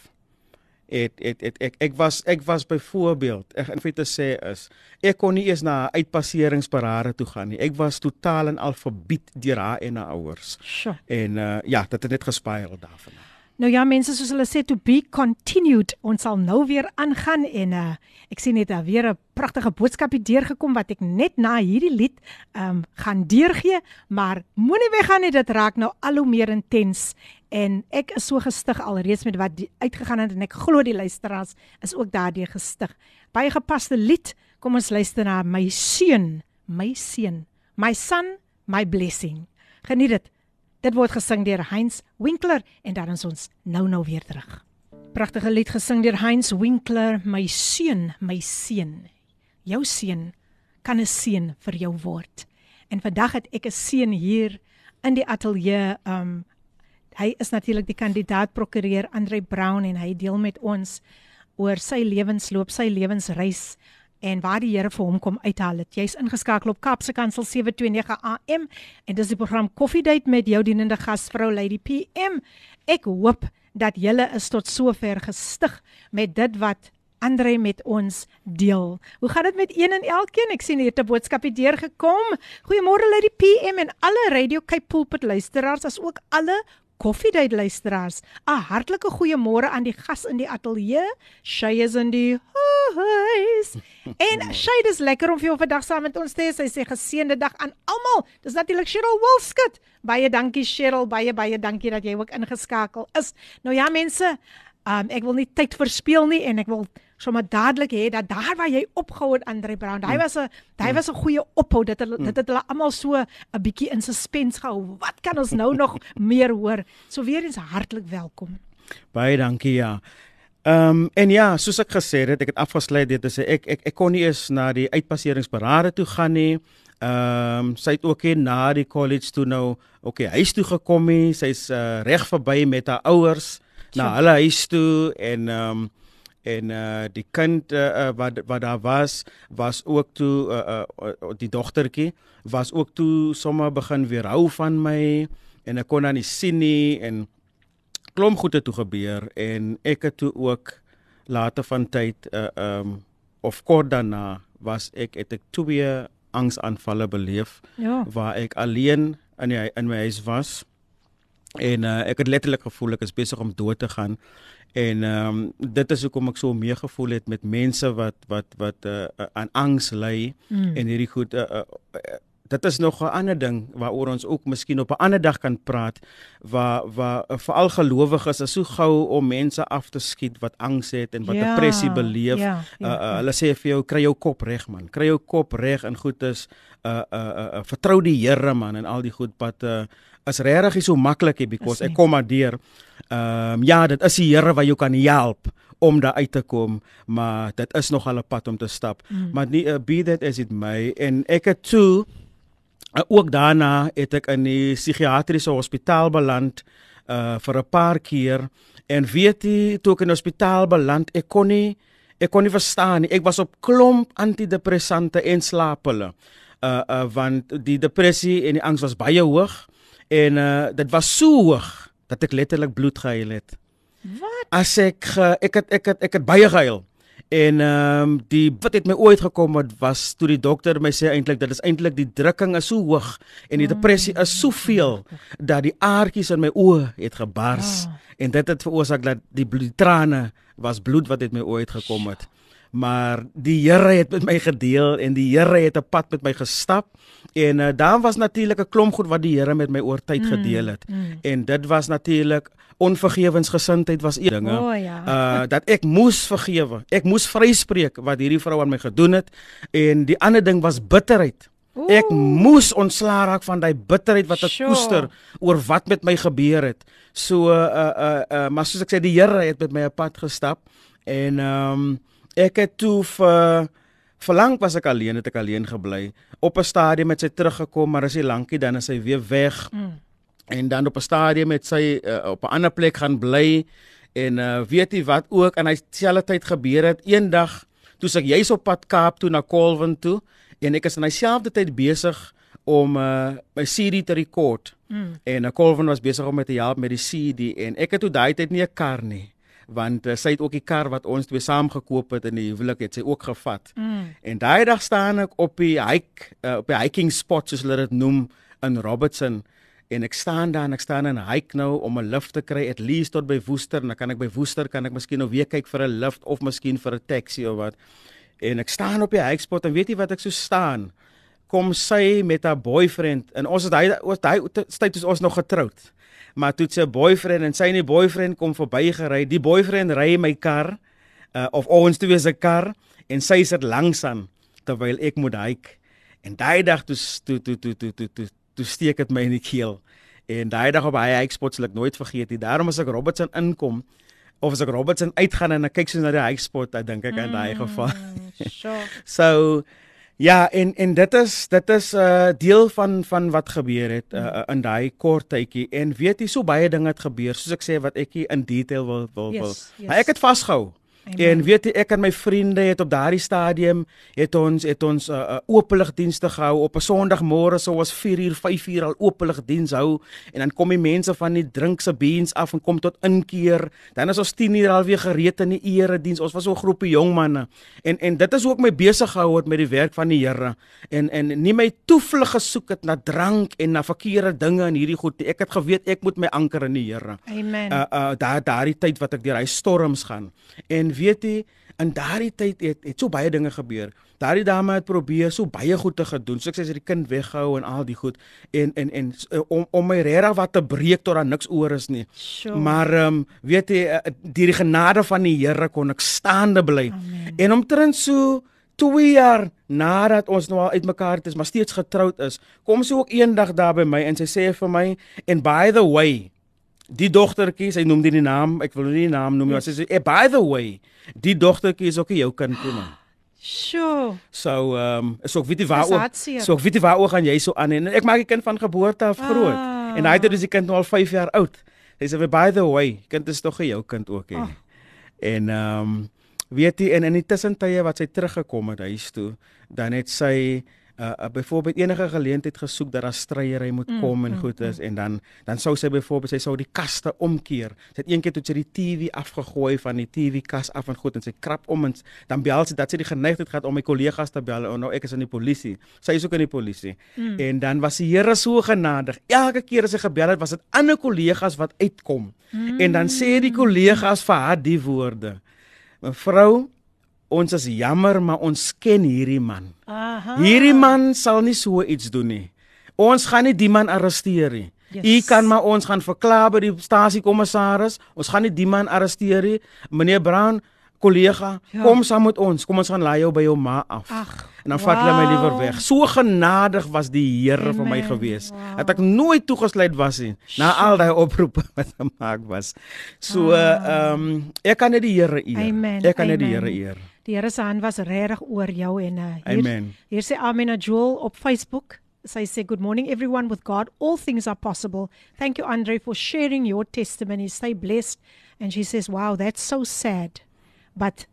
het het het ek ek was ek was byvoorbeeld ek in feite sê is ek kon nie eens na 'n uitpasseringsparade toe gaan nie. Ek was totaal en al verbied deur haar en haar ouers. Sjoe. en uh, ja dit het net gespiral daarvan Nou ja, mense soos hulle sê to be continued. Ons sal nou weer aangaan en uh ek sien net daar weer 'n pragtige boodskapie deurgekom wat ek net na hierdie lied um gaan deurgee, maar moenie weggaan nie, dit raak nou al hoe meer intens en ek is so gestig alreeds met wat die, uitgegaan het en ek glo die luisteraars is ook daardeur gestig. Baie gepaste lied. Kom ons luister na my seun, my seun, my son, my blessing. Geniet dit. Dit word gesing deur Heinz Winkler en dan is ons nou nou weer terug. Pragtige lied gesing deur Heinz Winkler, my seun, my seun. Jou seun kan 'n seun vir jou word. En vandag het ek 'n seun hier in die ateljee. Um hy is natuurlik die kandidaat prokureur Andre Brown en hy deel met ons oor sy lewensloop, sy lewensreis en waar die Here vir hom kom uithaal het. Jy's ingeskakel op Kapse Kansel 729 AM en dis die program Koffiedייט met jou dienende gasvrou Lady PM. Ek hoop dat julle is tot sover gestig met dit wat Andre met ons deel. Hoe gaan dit met een en elkeen? Ek sien hier 'n boodskapie deurgekom. Goeiemôre Lady PM en alle Radio Cape Pulpit luisteraars as ook alle Koffiedייט luisteraars. 'n Hartlike goeiemôre aan die gas in die ateljee. Shay is in die huis. En Shay, dis lekker om vir jou vandag saam met ons te hê. Sy sê geseënde dag aan almal. Dis natuurlik Cheryl Wilskut. Baie dankie Cheryl, baie baie dankie dat jy ook ingeskakel is. Nou ja mense, um, ek wil nie tyd verspeel nie en ek wil sommer dadelik hê dat daar waar jy opgehou het Andre Brown, daai was 'n daai was 'n goeie ophou. Dit het, dit het hulle almal so 'n bietjie in suspense gehou. Wat kan ons nou nog meer hoor? So weer eens hartlik welkom. Baie dankie ja. Ehm um, en ja, soos ek gesê het, ek het afgesluit dit te sê ek ek ek kon nie eens na die uitpasseringsparade toe gaan nie. Ehm um, sy het ook nie na die college toe nou okay, huis toe gekom nie. Sy's uh, reg verby met haar ouers na Sjoe. hulle huis toe en ehm um, en uh die kind uh, wat wat daar was was ook toe uh, uh die dogtertjie was ook toe sommer begin weerhou van my en ek kon haar nie sien nie en klomp goede toe gebeur en ek het toe ook later van tyd uh um of kort daarna was ek het ek twee angsaanvalle beleef Ja. waar ek alleen in die, in my huis was en uh, ek het letterlik gevoel ek is besig om dood te gaan. En ehm um, dit is hoekom ek so meegevoel het met mense wat wat wat uh, aan angs ly Mm. en hierdie goed uh, uh, uh, dit is nog 'n ander ding waaroor ons ook miskien op 'n ander dag kan praat waar waar veral gelowiges is so gou om mense af te skiet wat angs het en wat Ja, depressie beleef. ja, ja, uh, uh, hulle sê vir jou kry jou kop reg man. Kry jou kop reg en goed is uh uh, uh, uh vertrou die Here man en al die goed wat uh is regtig nie so maklik nie because ek kom maar deur ehm um, ja dit is die Here wat jou kan help om daar uit te kom maar dit is nog al 'n pad om te stap. Mm. maar nie uh, be that as it may en ek het toe uh, ook daarna het ek in die psigiatriese hospitaal beland uh vir 'n paar keer en weet jy toe ek in die hospitaal beland ek kon nie ek kon nie verstaan nie. Ek was op klomp antidepressante en slaappille uh uh want die depressie en die angs was baie hoog en uh dit was so hoog dat ek letterlik bloed gehuil het. Wat? as ek ge, ek het ek het ek het baie gehuil. En ehm um, die wat het my ooit gekom het was toe die dokter my sê eintlik dit is eintlik die drukking is so hoog en die depressie is soveel dat die aartjies in my oë het gebars. Ah. en dit het veroorsaak dat die bloed die trane was bloed wat het my ooit gekom het maar die Here het met my gedeel en die Here het 'n pad met my gestap en uh, daar was natuurlik 'n klomp goed wat die Here met my oor tyd gedeel het mm. en dit was natuurlik onvergewensgesindheid was een dinge O ja. uh dat ek moes vergewe. Ek moes vryspreek wat hierdie vrou aan my gedoen het en die ander ding was bitterheid. Ek moes ontslaa raak van daai bitterheid wat ek Sjoe. koester oor wat met my gebeur het. So uh uh, uh maar soos ek sê die Here het met my 'n pad gestap en ehm um, ek het toe vir verlang was ek alleen, het ek alleen gebly. Op 'n stadium het sy teruggekom, maar as hy lankie dan is hy weer weg. Mm. En dan op 'n stadium het sy uh, op 'n ander plek gaan bly en uh, weet jy wat ook en hy selfde tyd gebeur het eendag toe ek juis op pad Kaap toe na Colwyn toe en ek is in dieselfde tyd besig om uh, my CD te rekord. Mm. En uh, Colvin was besig om met te help met die CD en ek het toe daai tyd nie 'n kar nie want uh, sy het ook die kar wat ons twee saam gekoop het in die huwelik het sy ook gevat. Mm. En daai dag staan ek op die hike uh, op die hiking spot soos hulle dit noem in Robertson en ek staan daar en ek staan en hike nou om 'n lift te kry at least tot by Woester en dan kan ek by Woester kan ek miskien nou weer kyk vir 'n lift of miskien vir 'n taxi of wat. En ek staan op die hike spot en weet jy wat ek so staan? kom sy met haar boyfriend en ons het hy ons tyd toe ons nog getroud. Maar toe sy boyfriend en sy en die boyfriend kom verby gery. Die boyfriend ry my kar uh, of ons twee se kar en sy sit langs aan terwyl ek moet hike. En daai dag toe toe toe toe toe toe toe, toe steek dit my in die keel. En daai dag op hy hike spot sal ek nooit vergeet nie. Daarom as ek Robertson inkom of as ek Robertson uitgaan en ek kyk so na die hike spot, dan dink ek aan daai geval. Mm, sure. so Ja, en en dit is dit is 'n uh, deel van van wat gebeur het uh, in daai kort tydjie en weet jy so baie dinge het gebeur soos ek sê wat ek in detail wil wil yes, wil. Yes. Maar ek het vasgehou. Amen. En weet jy ek en my vriende het op daardie stadium het ons het ons 'n uh, uh, oopelig dienste gehou. Op 'n Sondagmôre sou ons 4uur 5uur al oopelig diens hou en dan kom die mense van die drinkse beens af en kom tot inkeer. Dan is ons 10uur al weer gereed in die erediens. Ons was so 'n groepie jong manne. En en dit is ook my besig gehou het met die werk van die Here. En en nie my toevlug gesoek het na drank en na verkeerde dinge in hierdie goed ek het geweet ek moet my anker in die Here. Amen. Uh, uh daar daardie tyd wat ek deur hy storms gaan. En weet jy in daardie tyd het, het so baie dinge gebeur. Daardie dame het probeer so baie goed te gedoen. So ek sê sy het die kind weggehou en al die goed en en en eh, om om my regtig wat te breek tot daar niks oor is nie. Sure. Maar ehm um, weet jy eh, deur die genade van die Here kon ek staande bly. Amen. En omtrent so 2 jaar nadat ons nou al uitmekaar het is, maar steeds getroud is, kom sy ook eendag daar by my en sy sê vir my and by the way Die dogtertjie, sy noem dit die naam, ek wil nie die naam noem nie, yes. sy sê, hey, "By the way, die dogtertjie is ook jou kind toe man." Sjoe. So, ehm, um, so ek weet nie waar ook. So ek weet nie waar ook gaan jy so aan en ek maak die kind van geboorte af groot. Ah. En hy het dus die kind nou al 5 jaar oud. Sy sê, "By the way, kind is tog jou kind ook hè." Oh. En ehm um, weet jy en in die tussentye wat sy teruggekom het huis toe, dan het sy uh, uh byvoorbeeld enige geleentheid gesoek dat daar stryery moet mm, kom mm, en goed is mm. en dan dan sou sy byvoorbeeld sy sou die kaste omkeer. Sy het eendag toe sy die TV afgegooi van die TV kas af en goed en sy krap om en dan bel sy dat sy die geneigtheid gehad om my kollegas te bel en nou ek is in die polisie. Sy is ook in die polisie. Mm. En dan was die Here so genadig. Elke keer as sy gebel het, was dit ander kollegas wat uitkom. Mm. En dan sê die kollegas vir haar die woorde: "Mevrou, ons is jammer maar ons ken hierdie man. Aha. Hierdie man sal nie so iets doen nie. Ons gaan nie die man arresteer nie. Yes. U kan maar ons gaan verklaar by die stasiekommissaris. Ons gaan nie die man arresteer nie. Meneer Brown, kollega, ja. kom saam met ons. Kom ons gaan laai jou by jou ma af. Ag. En dan wow. vat hulle my liewer weg. So genadig was die Here vir my gewees. Wow. Het ek nooit toegesluit was nie na al daai oproepe wat gemaak was. So ehm ah. um, ek kan net die Here eer. Ek kan net die Here eer. Die Here se hand was regtig oor jou en uh, hier Amen. hier sê Amina Joel op Facebook. Sy sê good morning everyone with God all things are possible. Thank you Andre for sharing your testimony. Stay blessed. And she says wow that's so sad. But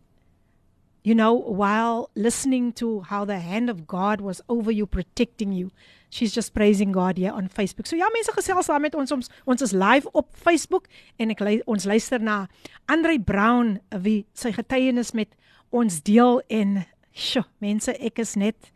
you know while listening to how the hand of God was over you protecting you she's just praising God here on Facebook. So ja, mense gesels daar met ons ons ons is live op Facebook en ek ons luister na Andre Brown wie sy getuienis met ons deel en sjo, mense, ek is net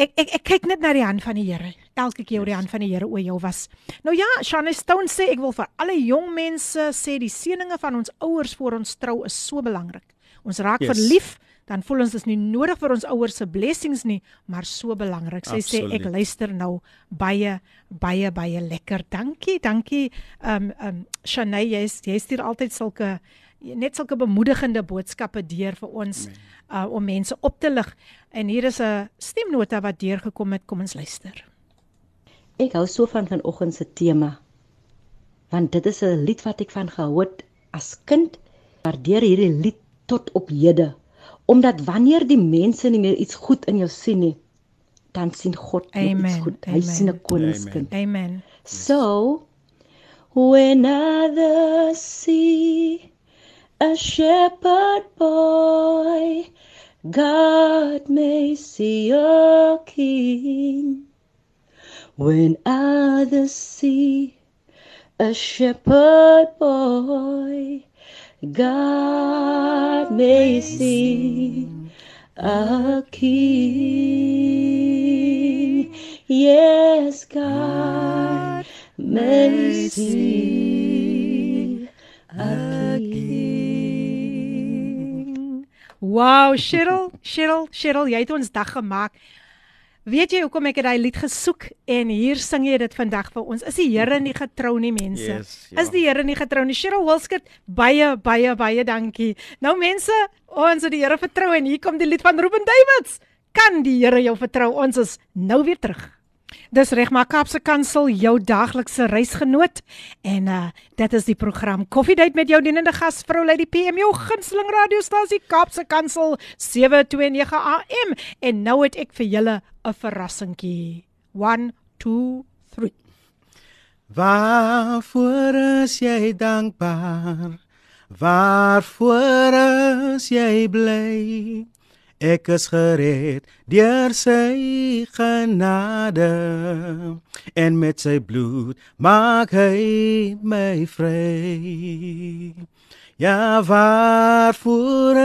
ek ek ek kyk net na die hand van die Here. Elke keer oor die hand van die Here oor jou was. Nou ja, Shane Stone sê ek wil vir alle jong mense sê die seëninge van ons ouers voor ons trou is so belangrik. Ons raak yes. verlief, dan voel ons dis nie nodig vir ons ouers se blessings nie, maar so belangrik. Sy Absolute. sê ek luister nou baie baie baie lekker. Dankie, dankie. Ehm um, ehm um, Shane, jy's jy's hier altyd sulke net sulke bemoedigende boodskappe deur vir ons uh, om mense op te lig. En hier is 'n stemnota wat deurgekom het. Kom ons luister. Ek hou so van vanoggend se tema. Want dit is 'n lied wat ek van gehoor as kind, maar deur hierdie lied tot op hede Omdat wanneer die mense nie meer iets goed in jou sien nie, dan sien God Amen, iets goed. Hy amen. sien 'n koningskind. Amen. So, when others see a shepherd boy, God may see a king. When others see a shepherd boy, God may see a king. Yes, God may see a king. Wow, Cheryl, Cheryl, Cheryl, jy het ons dag gemaak. Weet jy hoekom ek daai lied gesoek en hier sing jy dit vandag vir ons? Is die Here nie getrou nie, mense? Yes, ja. Is die Here nie getrou nie? Cheryl Wilskut, baie baie baie dankie. Nou mense, ons het die Here vertrou en hier kom die lied van Ruben Davids. Kan die Here jou vertrou? Ons is nou weer terug. Dis reg maar Kaapse Kansel jou daaglikse reisgenoot en uh dit is die program Koffiedייט met jou dienende gasvrou Lady PM jou gunsteling radiostasie Kaapse Kansel 729 AM en nou het ek vir julle 'n verrassingkie. 1 2 3 Waarvoor is jy dankbaar? Waarvoor is jy bly? Ek is gered deur sy genade en met sy bloed maak hy my vry. Ja, waarvoor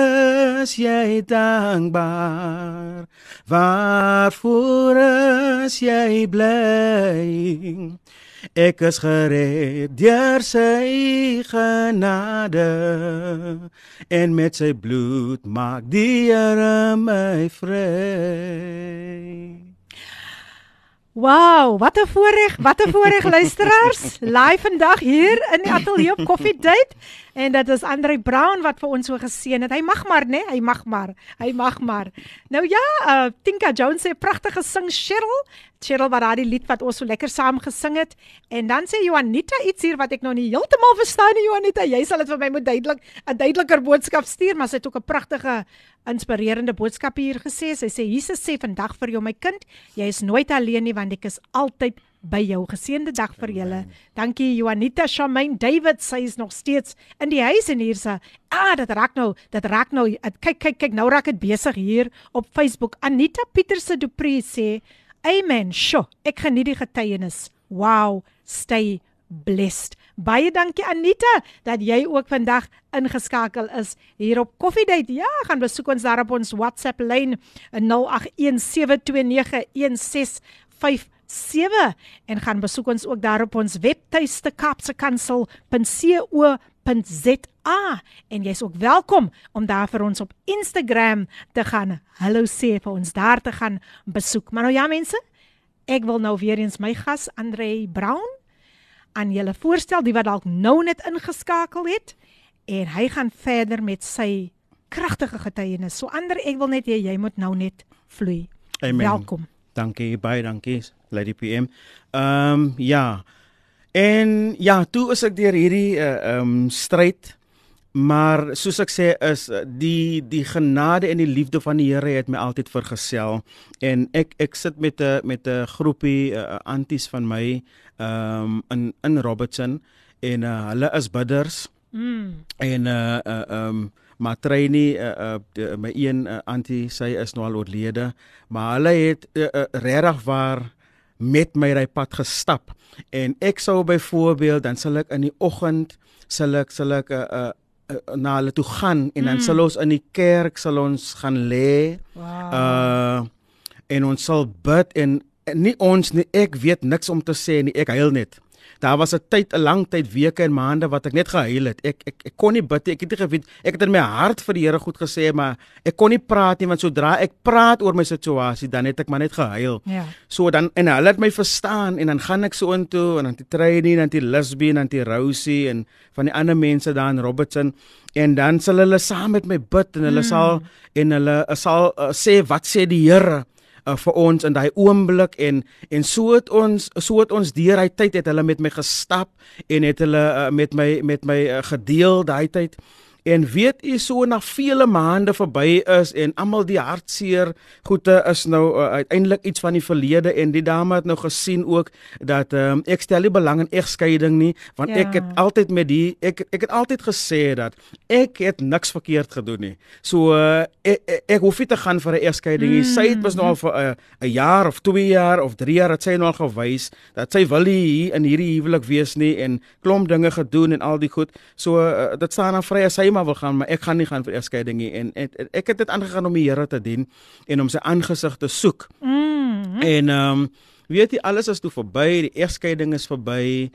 is jy dankbaar? Waarvoor is jy bly? Ek is gered deur sy genade en met sy bloed maak die Here my vry. Wow, wat 'n voorreg, wat 'n voorreg luisteraars. Live vandag hier in die ateljee op Coffee Date en dit is Andre Brown wat vir ons so geseën het. Hy mag maar, né? Nee? Hy mag maar. Hy mag maar. Nou ja, uh Tinka Jones sê pragtige sing Cheryl. Cheryl wat daardie lied wat ons so lekker saam gesing het. En dan sê Juanita iets hier wat ek nog nie heeltemal verstaan nie, Juanita. Jy sal dit vir my moet duidelik 'n duideliker boodskap stuur, maar sy het ook 'n pragtige inspirerende boodskap hier gesê. Sy sê Jesus sê vandag vir jou my kind, jy is nooit alleen nie want ek is altyd by jou. Geseënde dag vir julle. Dankie Juanita Shamaine David. Sy is nog steeds in die huis en hierse ah, dit raak nou, dit raak nou. Kyk, kyk, kyk, nou raak dit besig hier op Facebook. Anita Pieterse Dupree sê, "Amen. Sjoe, ek geniet die getuienis. Wow, stay blessed." Baie dankie Anita dat jy ook vandag ingeskakel is hier op Coffee Date. Ja, gaan besoek ons daar op ons WhatsApp lyn 0817291657 en gaan besoek ons ook daar op ons webtuiste kapsekansel.co.za en jy's ook welkom om daar vir ons op Instagram te gaan hallo sê vir ons daar te gaan besoek. Maar nou ja mense, ek wil nou weer eens my gas Andre Brown aan julle voorstel die wat dalk nou net ingeskakel het en hy gaan verder met sy kragtige getuienis. So ander ek wil net hê jy moet nou net vloei. Amen. Welkom. Dankie baie dankie Lady PM. Ehm um, ja. En ja, toe is ek deur hierdie uh, ehm um, stryd maar soos ek sê is uh, die die genade en die liefde van die Here het my altyd vergesel en ek ek sit met 'n met 'n groepie uh, anties van my ehm um, in in Robertson en uh, hulle is bidders Mm. en uh uh um maar Treyni uh, uh my een uh, antie sy is nou al oorlede maar hulle het uh, uh, regtig waar met my ry pad gestap en ek sou byvoorbeeld dan sal ek in die oggend sal ek sal ek uh, uh, uh, na hulle toe gaan en dan Mm. sal ons in die kerk sal ons gaan lê Wow. uh en ons sal bid en nie ons nie ek weet niks om te sê nie ek huil net Daar was 'n tyd, 'n lang tyd, weke en maande wat ek net gehuil het. Ek ek ek kon nie bid nie. Ek het nie geweet ek het in my hart vir die Here goed gesê, maar ek kon nie praat nie want sodra ek praat oor my situasie, dan het ek maar net gehuil. Ja. So dan en hulle het my verstaan en dan gaan ek so intoe en dan die Treyni en dan die Lisbie en dan die Rosie en van die ander mense daar in Robertson en dan sal hulle saam met my bid en hulle mm. sal en hulle uh, sal uh, sê wat sê die Here uh, vir ons in daai oomblik en en so het ons so het ons deur hy tyd het hulle met my gestap en het hulle uh, met my met my uh, gedeel daai tyd En weet u so na vele maande verby is en almal die hartseer goede is nou uh, uiteindelik iets van die verlede en die dame het nou gesien ook dat um, ek stel nie belang in egskeiding nie want ja. ek het altyd met die ek ek het altyd gesê dat ek het niks verkeerd gedoen nie. So uh, ek, ek, ek hoef nie te gaan vir 'n egskeiding nie. Mm. Sy het mos nou al vir 'n uh, jaar of 2 jaar of 3 jaar het sy nou al gewys dat sy wil hier in hierdie huwelik wees nie en klomp dinge gedoen en al die goed. So uh, dit staan aan vry as sy maar wil gaan, maar ek gaan nie gaan vir egskeiding nie en, en, en ek het dit aangegaan om die Here te dien en om sy aangesig te soek. Mm. En ehm um, weet jy alles is toe verby, die egskeiding is verby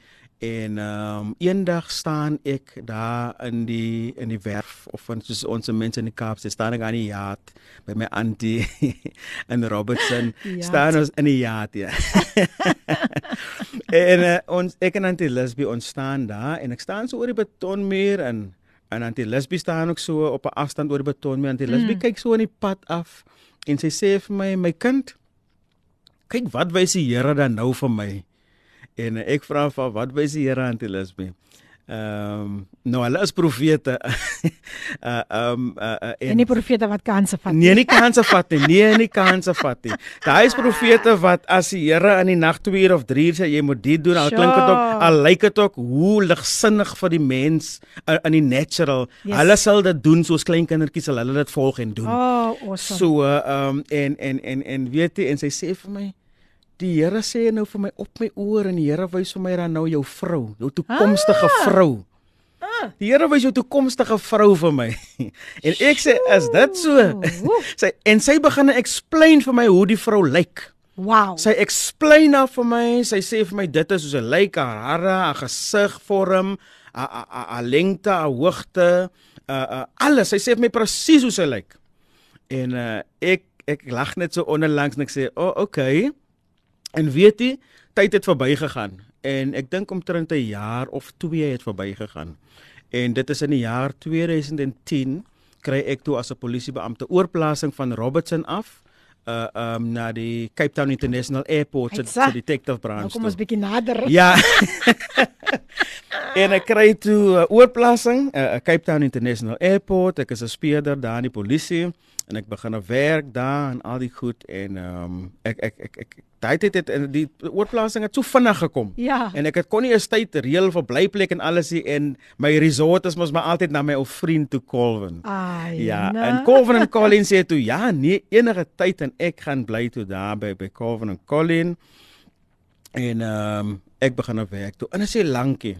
En ehm um, eendag staan ek daar in die in die werf of ons soos ons mense in die Kaap se staan ek aan die yacht by my auntie in Robertson staan ons in die yacht ja. en uh, ons ek en auntie Lisby ons staan daar en ek staan so oor die betonmuur en en auntie Lisby staan ook so op 'n afstand oor die betonmuur auntie Lisby mm. kyk so aan die pad af en sy sê vir my my kind kyk wat wys die Here dan nou vir my En ek vra van wat wys die Here aan Elisabeth? Ehm um, nou hulle is profete. uh um uh, uh en, en nie profete wat kanse vat nie. Nee, nie kanse vat nie. Nee, nie kanse vat nie. Daai is profete wat as die Here in die nag 2 uur of 3 uur sê jy moet dit doen, al sure. klink dit ook al lyk dit ook hoe ligsinnig vir die mens uh, in die natural. Yes. Hulle sal dit doen soos klein kindertjies sal hulle dit volg en doen. Oh, awesome. So uh, um en en en en weet jy en sy sê vir my Die Here sê nou vir my op my oor en die Here wys vir my dan nou jou vrou, jou toekomstige ah. vrou. Ah. Die Here wys jou toekomstige vrou vir my. en ek sê is dit so? sy en sy begin explain vir my hoe die vrou lyk. Wow. Sy explain nou vir my, sy sê vir my dit is hoe sy lyk, haar hare, haar gesig vorm, haar haar lengte, haar hoogte, uh uh alles. Sy sê vir my presies hoe sy lyk. En uh ek ek lag net so onderlangs en ek sê, "O, oh, okay." En weet jy, tyd het verbygegaan en ek dink omtrent 'n jaar of 2 het verbygegaan. En dit is in die jaar 2010 kry ek toe as 'n polisiebeampte oorplasing van Robertson af uh um na die Cape Town International Airport se so, detective branch. Nou kom ons bietjie nader. Ja. en ek kry toe uh, oorplasing uh, Cape Town International Airport. Ek is 'n speurder daar in die polisie en ek begin 'n werk daar en al die goed en um ek ek ek ek daai tyd het in die oorplasing het so vinnig gekom. Ja. En ek het kon nie 'n tyd reël vir blyplek en alles hier en my resort is mos maar altyd na my ou vriend toe Colvin. Ai. Ja, ne? en Colvin en Colin sê toe ja, nee enige tyd en ek gaan bly toe daar by by Colvin en Colin. En ehm um, ek begin op werk toe. En dit sê lankie.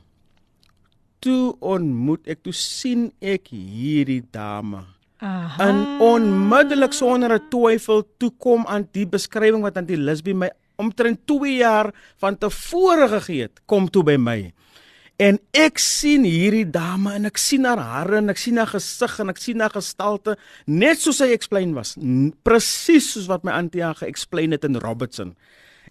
Toe ontmoet ek toe sien ek hierdie dame. Aha. En onmiddellik sonder 'n twyfel toe kom aan die beskrywing wat Antie Lisby my omtrent 2 jaar van tevore gegee het, kom toe by my. En ek sien hierdie dame en ek sien haar hare en ek sien haar gesig en ek sien haar gestalte net soos sy explain was, presies soos wat my Antie haar ge-explain het in Robertson.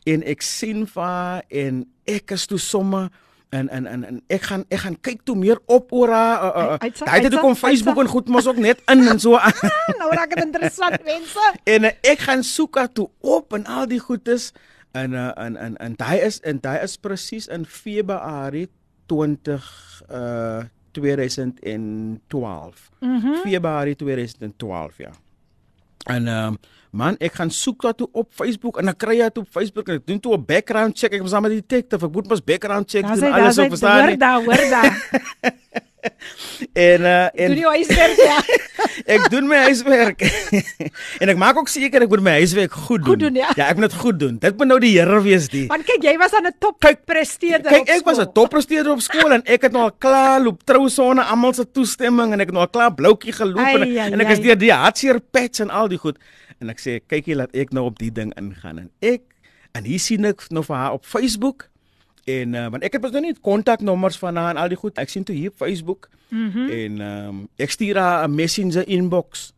En ek sien vir haar en ek is toe sommer en en en en ek gaan ek gaan kyk toe meer op oor haar uh, uh, hy het dit kom Facebook en goed mos ook net in en so ah, nou raak dit interessant mense. En uh, ek gaan soek haar toe op en al die goedes en uh, en en en daai is en daai is presies in Februarie 20 uh 2012 mm -hmm. Februarie 2012 ja en ehm um, Man, ek gaan soek dat toe op Facebook en dan kry jy dit op Facebook en ek doen toe 'n background check. Ek was aan met die detective. Ek moet mos background check doen alles op verstaan. Hoor daar, hoor daar. en uh en doen jy huiswerk ja. ek doen my huiswerk. en ek maak ook seker ek moet my huiswerk goed doen. Goed doen ja. ja, ek moet dit goed doen. Dit moet nou die Here wees die. Want kyk, jy was aan 'n top kyk, presteerder kyk. Kyk, ek was 'n top presteerder op skool en ek het nou al klaar loop trousone almal se toestemming en ek het nou al klaar bloukie geloop ai, en, ai, en ek is deur die hartseer patch en al die goed en ek sê kykie laat ek nou op die ding ingaan en ek en hier sien ek nou vir haar op Facebook en uh, want ek het mos nou nie kontaknommers van haar en al die goed. Ek sien toe hier op Facebook. Mm -hmm. en um, ek stuur haar 'n messenger inbox.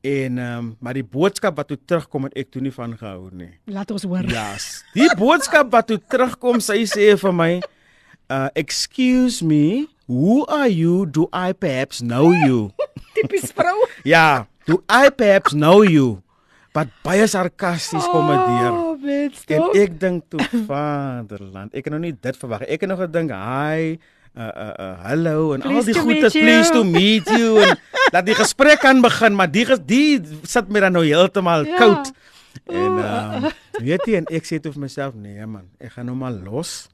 En um, maar die boodskap wat toe terugkom het ek toe nie van gehou nie. Laat ons hoor. Ja yes, die boodskap wat toe terugkom sy sê vir my uh, excuse me who are you? Do i perhaps know you? Tipies vrou. Ja do i perhaps know you wat baie sarkasties oh, kom deur. En ek dink toe vaderland, ek het nou nie dit verwag. Ek het nog gedink, "Hi, uh uh, uh hallo en al Pleased die pleased you." to meet you en dat die gesprek kan begin, maar die die sit my dan nou heeltemal Ja. koud. En uh weet jy en ek sê toe vir myself, nee man, ek gaan nou maar los.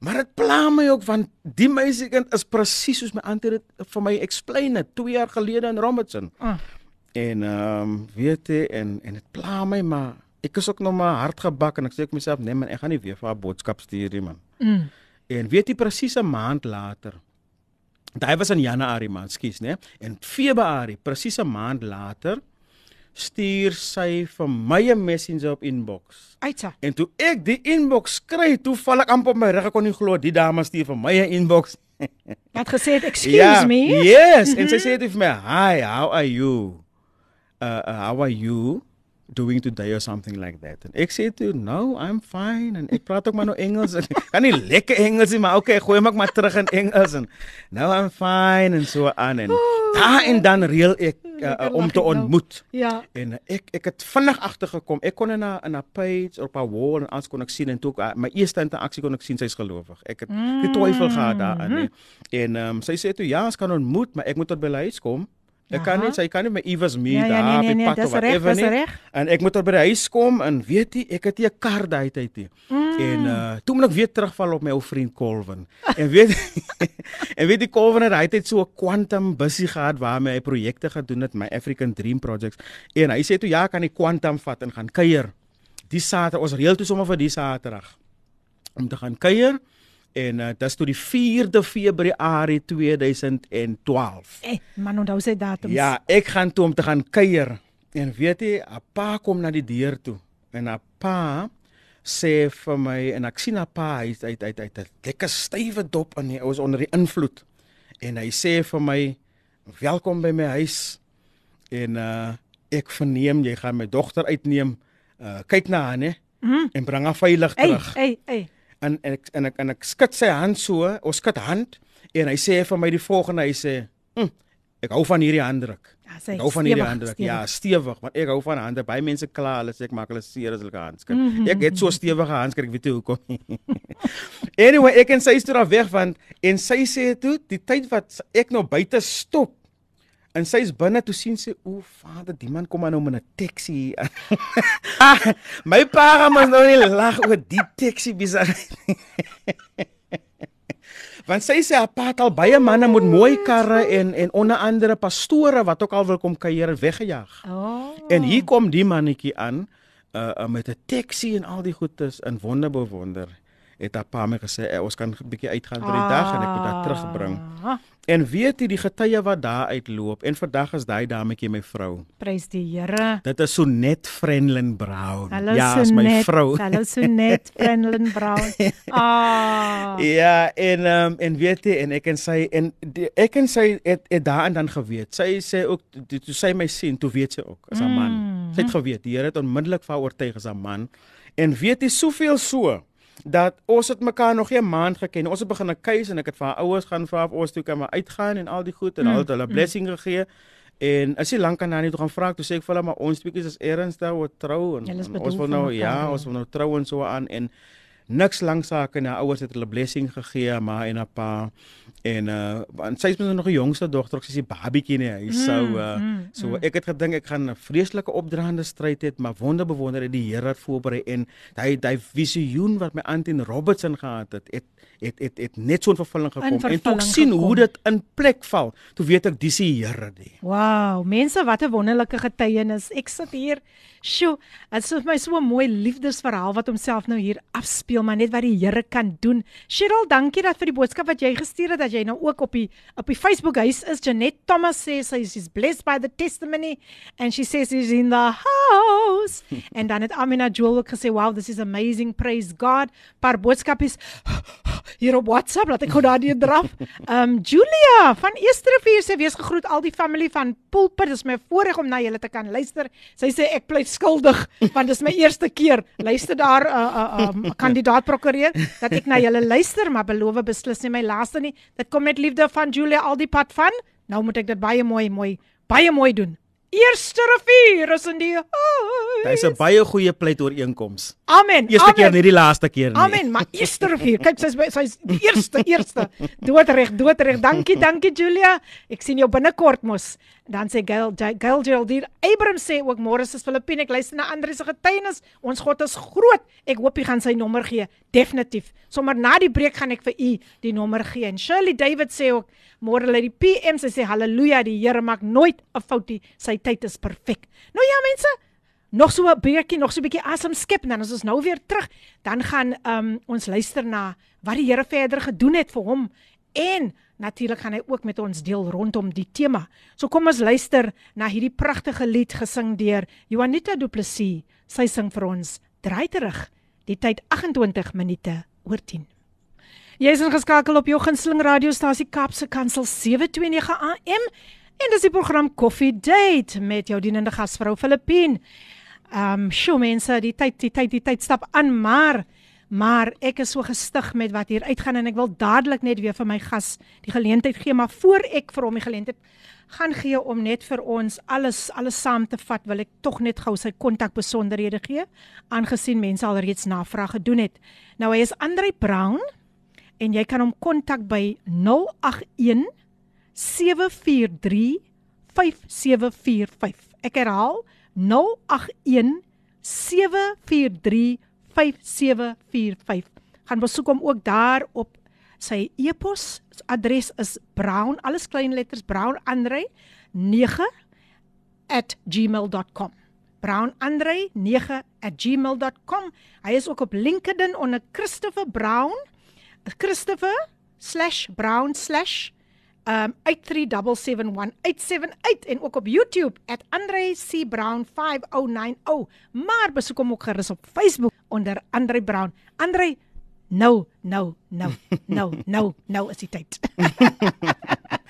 Maar dit pla my ook want die meisiekind is presies soos my auntie dit vir my explain het 2 jaar gelede in Robertson. Ah. En ehm um, weet jy en en dit pla my maar ek is ook nog maar hard gebak en ek sê ek myself nee man, ek gaan nie weer vir haar boodskap stuur nie man. Mm. En weet jy presies 'n maand later. Daai was in Januarie man, skus, né? En Februarie, presies 'n maand later, stuur sy vir my 'n messenger op inbox. Uitsa. En toe ek die inbox kry, toe val ek amper op my rug, ek kon nie glo die dame stuur vir my 'n inbox. Wat gesê het, "Excuse me." Ja, Yes, en sy sê dit vir my, "Hi, how are you? Uh, uh how are you doing today or something like that?" En ek sê toe, "No, I'm fine." En ek praat ook maar nou Engels. Ek kan nie lekker Engels nie, maar okay, gooi my maar terug in Engels en "No, I'm fine" en so aan en daar en dan reël ek uh, uh, om te nou. ontmoet. Ja. En uh, ek ek het vinnig agtergekom. Ek kon in 'n in 'n page op 'n wall en alles kon ek sien en toe ek, uh, my eerste interaksie kon ek sien sy's gelowig. Ek het die twyfel gehad daarin. Nee. En ehm um, sy sê toe ja, ons kan ontmoet, maar ek moet tot by huis kom. Ek kan Aha. nie, sy kan nie my Evers mee Ja, ja, daar nee, op nee, die nee, pad dis of whatever dis nie. reg. En ek moet tot by die huis kom en weet jy, ek het nie 'n kar daai tyd nie. Mm. En uh toe moet ek weer terugval op my ou vriend Colvin. en weet en weet die Colvin het daai tyd so 'n quantum busy gehad waarmee hy projekte gedoen het, my African Dream Projects. En hy sê toe ja, kan die quantum vat en gaan kuier. Die Saterdag, ons reël toe sommer vir die Saterdag om te gaan kuier. En uh, dit is toe die 4de Februarie 2012. Eh, man onthou sy datums. Ja, ek gaan toe om te gaan kuier. En weet jy, 'n pa kom na die deur toe. En 'n pa sê vir my en ek sien 'n pa hy hy hy hy 'n lekker stywe dop die ou is onder die invloed. En hy sê vir my welkom by my huis. En uh ek verneem jy gaan my dogter uitneem. Uh kyk na haar, né? Mhm. En bring haar veilig Ey, terug. ey, ey. En en ek en ek en ek skud sy hand so, ons skud hand en hy sê vir my die volgende hy sê, hm, ek hou van hierdie handdruk. Ja, Ek hou van hierdie handdruk. Ja, stewig, want ek hou van hande. Baie mense kla, hulle sê ek maak hulle seer as hulle handskrif. Mm -hmm. Ek het so stewige handskrif, ek weet nie hoekom nie. anyway, ek en sy is toe daar weg want en sy sê toe die tyd wat ek nou buite stop en sy's binne toe sien sy o, vader, die man kom maar nou met 'n taxi. aan." ah, my pa gaan mos nou nie lag oor die taxi besigheid. Want sy sê haar pa het al baie manne met mooi karre en en onder andere pastore wat ook al wil kom kuier weggejaag. Oh. En hier kom die mannetjie aan uh, uh met 'n taxi en al die goedes in wonder bewonder. Het haar pa my gesê eh, ons kan 'n bietjie uitgaan vir die dag en ek moet haar terugbring. Ah, En weet jy die getuie wat daar uitloop en vandag is daai dametjie my vrou. Prys die Here. Dit is Sonet Frenlin Brown. Hallo ja, is my Sonet. vrou. Hallo Sonet Brenlin Brown. Ah. Ja, en um, en weet jy en ek en sy en die, ek en sy het, het daarin dan geweet. Sy sê ook toe, toe sy my sien, toe weet sy ook as 'n man. Mm. Sy het geweet, die Here het onmiddellik vir haar oortuig as 'n man. En weet jy soveel so dat ons het mekaar nog nie 'n maand geken. Ons het begin 'n keuse en ek het vir haar ouers gaan vra of ons toe kan maar uitgaan en al die goed en Mm, hulle het hulle blessing gegee. En as jy lank aan haar nie toe gaan vra, toe sê ek vir hulle maar ons bietjie is ernstig oor trou en, en ons wil nou ja, ja. ons wil nou trou en so aan en niks lank sake na ouers het hulle blessing gegee maar en 'n pa en uh want sy is mos nog 'n jongste dogter, sy is 'n babietjie nie. Hy sou uh mm, so mm. ek het gedink ek gaan 'n vreeslike opdraande stryd hê, maar wonder bewonder het die Here dit voorberei en hy hy visioen wat my Antin Robertson gehad het, het het het, het net so in vervulling gekom en toe ek vervulling sien hoe gekom. dit in plek val. Toe weet ek dis die Here die. Wow, mense, wat 'n wonderlike getuienis. Ek sit hier. Sjoe, dit is vir my so 'n mooi liefdesverhaal wat homself nou hier afspeel, maar net wat die Here kan doen. Cheryl, dankie dat vir die boodskap wat jy gestuur het dat jy nou ook op die op die Facebook huis is. Janet Thomas sê sy is blessed by the testimony and she says she's in the house. en dan het Amina Joel ook gesê, "Wow, this is amazing. Praise God." Paar boodskapies hier op WhatsApp laat ek gou daardie draf. Ehm um, Julia van Eersterivier sê wees gegroet al die familie van Pulpit. Dit is my voorreg om na julle te kan luister. Sy sê ek pleit skuldig want dis my eerste keer. Luister daar 'n uh, 'n uh, um, kandidaat prokureur dat ek na julle luister, maar beloof beslis nie my laaste nie. Dit kom met liefde van Julia al die pad van. Nou moet ek dit baie mooi mooi baie mooi doen. Eerste rivier is in die huis. Dis 'n baie goeie pleit ooreenkoms. Amen. Eerste amen. keer nie die laaste keer nie. Amen, maar Eastervier. Kyk, sy's sy's die eerste, eerste. Doodreg, doodreg. Dankie, dankie Julia. Ek sien jou binnekort mos. Dan sê Gail Gail Geraldine Abraham sê ook môre is Filippine. Ek luister na Andre se getuienis. Ons God is groot. Ek hoop jy gaan sy nommer gee. Definitief. Sommer na die breek gaan ek vir u die nommer gee. En Shirley David sê ook môre lê die PM sê haleluja, die Here maak nooit 'n fout nie. Sy tyd is perfek. Nou ja, mense, nog so 'n bietjie nog so 'n bietjie asem skep en dan as ons nou weer terug, dan gaan um, ons luister na wat die Here verder gedoen het vir hom en natuurlik gaan hy ook met ons deel rondom die tema. So kom ons luister na hierdie pragtige lied gesing deur Juanita Du Plessis. Sy sing vir ons Draai terug. Die tyd 28 minute oor 10. Jy is ingeskakel op jou gunsteling radiostasie Kaapse Kansel 729 AM en dis die program Coffee Date met jou dienende gasvrou Filippine. Ehm, um, sjoe mense, die tyd die tyd die tyd stap aan, maar maar ek is so gestig met wat hier uitgaan en ek wil dadelik net weer vir my gas die geleentheid gee, maar voor ek vir hom die geleentheid gaan gee om net vir ons alles alles saam te vat, wil ek tog net gou sy kontakbesonderhede gee, aangesien mense alreeds navraag gedoen het. Nou hy is Andre Brown en jy kan hom kontak by 081 743 5745. Ek herhaal 081 743 5745. Gaan besoek hom ook daar op sy e-pos adres is brown alles klein letters brown andre 9 @gmail.com. Brown Andre 9 @gmail.com. Hy is ook op LinkedIn onder Christopher Brown. Christopher um 8377178 en ook op YouTube @Andre C Brown 5090. Maar besoek hom ook gerus op Facebook onder Andre Brown. Andre nou nou nou nou nou nou is die tyd.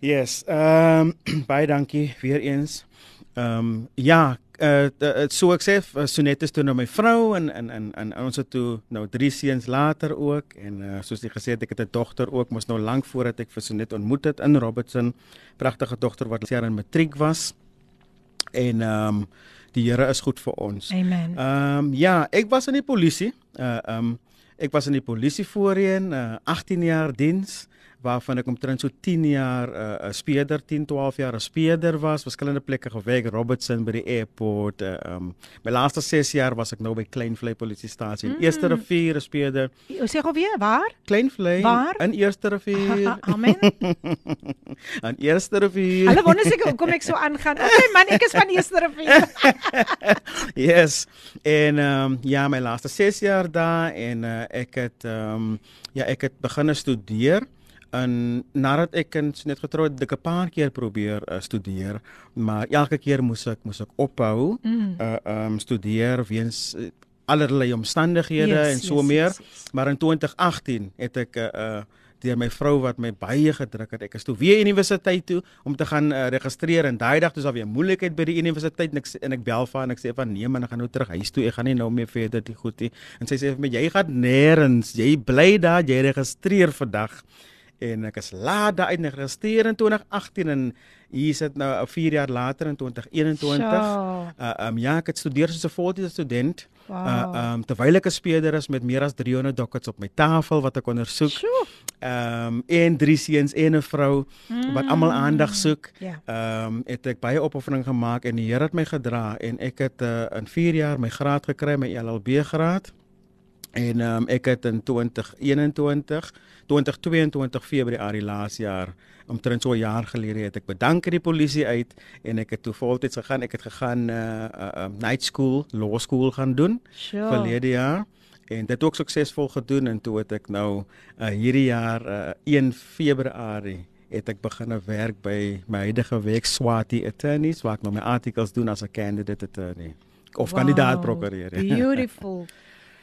Yes. Ehm um, baie dankie weer eens. Ehm um, ja, uh, uh, so ek sê Sonet is toe nou my vrou en en en, en ons het toe nou drie seuns later ook en uh, soos jy gesê het ek het 'n dogter ook mos nou lank voordat ek vir Sonet ontmoet het in Robertson. Pragtige dogter wat jaar in matriek was. En ehm um, die Here is goed vir ons. Amen. Ehm um, ja, ek was in die polisie. Uh ehm um, ek was in die polisie voorheen, uh, 18 jaar diens waarvan ek omtrent so 10 jaar 'n uh, speeder, 10, 12 jaar 'n speeder was, verskillende plekke gewerk, Robertson by die airport. Uh, um, my laaste 6 jaar was ek nou by Kleinvlei polisiestasie in Mm. Eerste Rivier 'n speeder. Sê gou weer waar? Kleinvlei in Eerste Rivier. Amen. in Eerste Rivier. Hulle wonder seker hoekom ek so aangaan. Okay man, ek is van Eerste Rivier. yes. En ehm um, ja, my laaste 6 jaar daar en uh, ek het ehm um, ja, ek het begin studeer en nadat ek kind net getrou het, ek 'n paar keer probeer uh, studeer, maar elke keer moes ek moes ek ophou Mm. uh um, studeer weens uh, allerlei omstandighede Yes, en so yes, meer. yes, yes. Maar in 2018 het ek 'n uh, uh, deur my vrou wat my baie gedruk het. Ek is toe weer universiteit toe om te gaan uh, registreer en daai dag toe was weer moeilikheid by die universiteit en ek en ek bel vir en ek sê van nee man, ek gaan nou terug huis toe. Ek gaan nie nou meer verder die goed nie. En sy sê vir my jy gaan nêrens. Jy bly daar, jy registreer vandag. En ek is laat daar uit geregistreer in 2018 en hier sit nou 4 jaar later in 2021. Sjoe. Uh um ja, ek het studeer soos 'n voltydse student. Wow. Uh um terwyl ek 'n speeder is met meer as 300 dockets op my tafel wat ek ondersoek. Sjoe. Um en drie seuns en 'n vrou wat almal aandag soek. Ja. Um het ek baie opoffering gemaak en die Here het my gedra en ek het uh, in 4 jaar my graad gekry, my LLB graad. En um, ek het in 2021, 2022 Februarie laas jaar, omtrent so 'n jaar gelede het ek bedank aan die polisie uit en ek het toe voltyds gegaan. Ek het gegaan uh, uh, uh night school, law school gaan doen Sjoe. verlede jaar en dit ook suksesvol gedoen en toe het ek nou uh, hierdie jaar uh, 1 Februarie het ek begin werk by my huidige werk Swati Attorneys waar ek nou my artikels doen as 'n candidate attorney of wow, kandidaat prokureur. ja. Beautiful.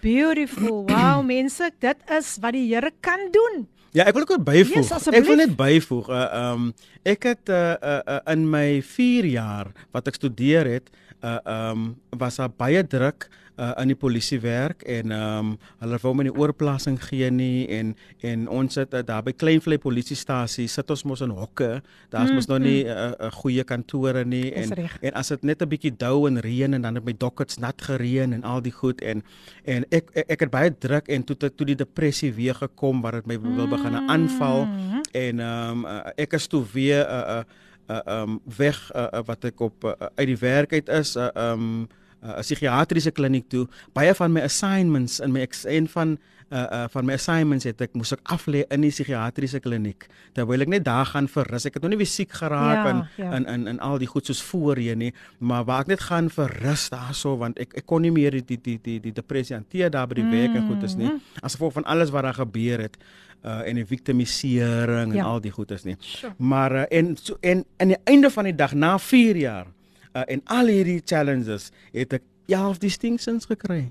Beautiful. Wow, mense, dit is wat die Here kan doen. Ja, ek wil ook byvoeg. Yes, ek wil net byvoeg. Uh um ek het uh, uh, uh in my 4 jaar wat ek studeer het, uh um was daar baie druk uh, in die polisie werk en ehm um, hulle wou my nie oorplasing gee nie en en ons sit uh, daar by Kleinvlei polisiestasie sit ons mos in hokke. Daar's Mm, mos nog nie 'n uh, uh, goeie kantore nie en en as dit net 'n bietjie dou en reën en dan het my dockets nat gereën en al die goed en en ek ek, ek het baie druk en toe toe die depressie weer gekom waar dit my wil begin aanval Mm. en ehm um, uh, ek is toe weer 'n uh, uh, uh, um, weg uh, uh, wat ek op uh, uit die werk uit is 'n uh, um, 'n uh, psigiatriese kliniek toe. Baie van my assignments in my een van uh, uh, van my assignments het ek moes ek aflê in die psigiatriese kliniek terwyl ek net daar gaan vir rus. Ek het nog nie weer siek geraak Ja, en ja. en en en al die goed soos voorheen nie, maar waar ek net gaan vir rus daarso want ek ek kon nie meer die die die die, die depressie hanteer daar by die werk en goed is nie. As gevolg van alles wat daar gebeur het uh en die victimisering en Ja. al die goed is nie. Sure. Maar uh, en so, en aan die einde van die dag na 4 jaar uh, en al hierdie challenges het ek 11 distinctions gekry.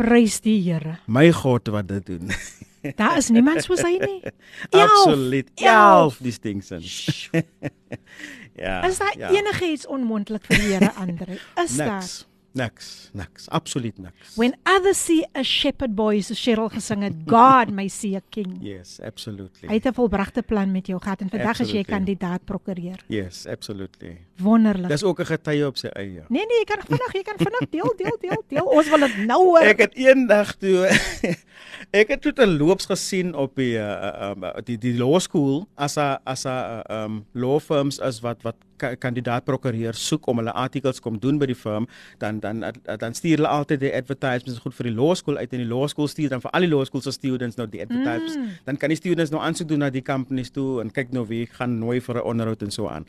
Prys die Here. My God wat dit doen. Daar is niemand soos hy nie. Absoluut. Elf. 11 distinctions. ja. Is daar ja. enigiets onmoontlik vir die Here, Andre? Is daar? Niks. Niks. Absoluut niks. When others see a shepherd boy, so Cheryl gesing het, God may see a king. Yes, absolutely. Hy het 'n volbragte plan met jou gehad en vandag is jy kandidaat prokureur. Yes, absolutely. Wonderlik. Dis ook 'n getuie op sy eie. Nee nee, jy kan vinnig, jy kan vinnig deel, deel, deel, deel. Ons wil dit nou hoor. Ek het eendag toe ek het toe 'n loops gesien op die uh, um, die die law school as 'n as 'n uh, um law firms as wat wat kandidaat prokureur soek om hulle artikels kom doen by die firm dan dan dan stuur hulle altyd die advertisements goed vir die law school uit en die law school stuur dan vir al die law school se students nou die advertisements mm. dan kan die students nou aansoek doen na die companies toe en kyk nou wie gaan nooi vir 'n onderhoud en so aan.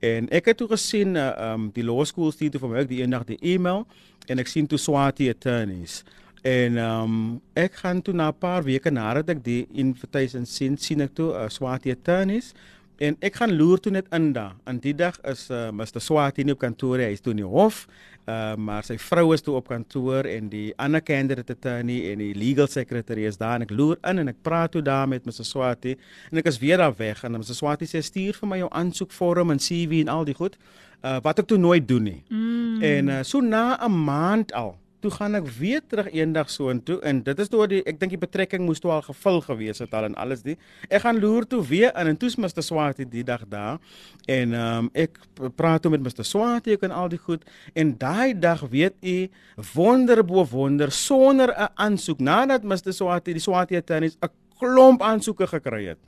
En ek het toe gesien uh, um die law school stuur toe vir my ook die eendag die e-mail en ek sien toe Swati attorneys. En ehm um, ek gaan toe na 'n paar weke nadat ek die invitation sien, sien ek toe uh, Swati attorneys en ek gaan loer toe net in daar. En die dag is uh, Mr Swati nie op kantoor, hy is toe in die hof. Uh, maar sy vrou is toe op kantoor en die ander candidate attorney en die legal secretary is daar en ek loer in en ek praat toe daar met Mr Swati en ek is weer daar weg en Mr Swati sê stuur vir my jou aansoekvorm en CV en al die goed. Uh, wat ek toe nooit doen nie. Mm. En uh, so na 'n maand al Toe gaan ek weer terug eendag soontoe en dit is toe die ek dink die betrekking moes toe al gevul gewees het al en alles die. Ek gaan loer toe weer in en toe's Mr Swati die dag daar en um, ek praat toe met Mr Swati ek en al die goed en daai dag weet u wonder bo wonder sonder 'n aansoek nadat Mr Swati die Swati attorneys 'n klomp aansoeke gekry het.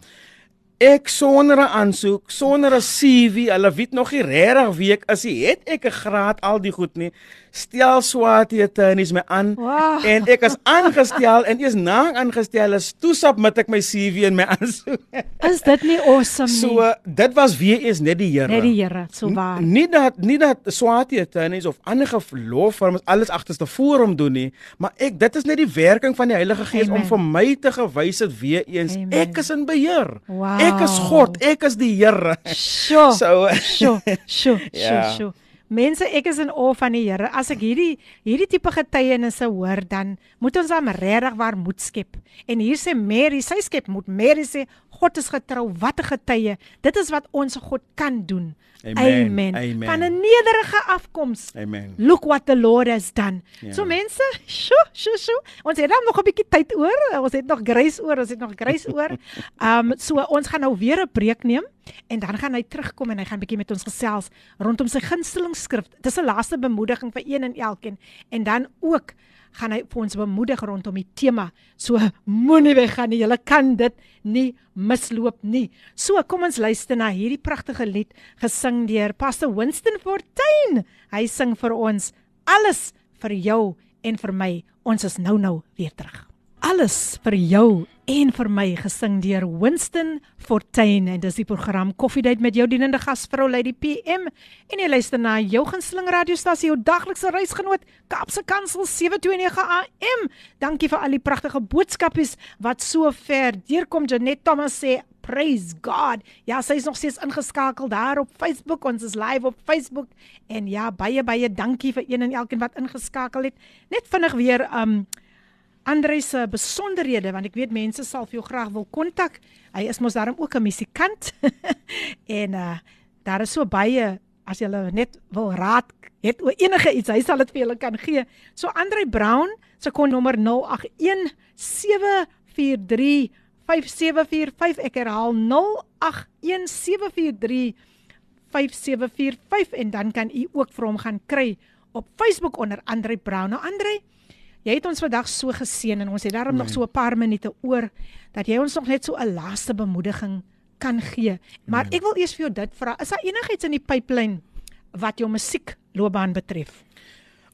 Ek sonder 'n aansoek, sonder 'n CV, hulle weet nog nie regtig wie ek is nie. Het ek 'n graad al die goed nie. Stel Swati attorneys my aan Wow. en ek is aangestel en eers na aangestel is, toe submit ek my CV en my aansoek. Is dit nie awesome nie? So dit was weer eens net die Here. Net die Here, so waar. Nie dat nie dat Swati attorneys of ander gelooffirms alles agterste voor hom doen nie, maar ek dit is net die werking van die Heilige Gees Amen. om vir my te gewys het weer eens Amen. ek is in beheer. Wow. Ek is God, ek is die Here. So Sjoe, sjoe, sjoe, Ja. sjoe. Mense, ek is in awe van die Here. As ek hierdie hierdie tipe getuienisse hoor, dan moet ons hom regtig waar moed skep. En hier sê Mary, sy skep moed. Mary sê God is getrou. Wat 'n getuie. Dit is wat ons God kan doen. Amen, Amen. amen. Van 'n nederige afkoms. Amen. Look what the Lord has done. Ja. So mense, sjoe, sjoe, sjoe. Ons het dan nog 'n bietjie tyd oor. Ons het nog grace oor, ons het nog grace oor. Um so ons gaan nou weer 'n breek neem en dan gaan hy terugkom en hy gaan bietjie met ons gesels rondom sy gunsteling skrif. Dis 'n laaste bemoediging vir een en elkeen en dan ook gaan hy vir ons bemoedig rondom die tema. So moenie weggaan nie. Jy kan dit nie misloop nie. So kom ons luister na hierdie pragtige lied gesing deur Pastor Winston Fortuin. Hy sing vir ons alles vir jou en vir my. Ons is nou nou weer terug. Alles vir jou en vir my gesing deur Winston Fortuin en dis die program Koffiedייט met jou dienende gasvrou Lady PM en jy luister na jou gunsteling radiostasie jou daglikse reisgenoot Kaapse Kansel 729 AM. Dankie vir al die pragtige boodskapies wat so ver deurkom. Janet Thomas sê Praise God. Ja, sy is nog steeds ingeskakel daar op Facebook. Ons is live op Facebook. En ja, baie baie dankie vir een en elkeen wat ingeskakel het. Net vinnig weer um Andre se besonderhede want ek weet mense sal vir jou graag wil kontak. Hy is mos daarom ook 'n musikant. en uh daar is so baie as jy net wil raad het oor enige iets, hy sal dit vir julle kan gee. So Andre Brown se konnommer 081 743 5745 ek herhaal 081 743 5745 en dan kan u ook vir hom gaan kry op Facebook onder Andre Brown. Nou Andre, jy het ons vandag so geseën en ons het daarom nee. nog so 'n paar minute oor dat jy ons nog net so 'n laaste bemoediging kan gee. Maar nee. ek wil eers vir jou dit vra, is daar enigiets in die pipeline wat jou musiekloopbaan betref?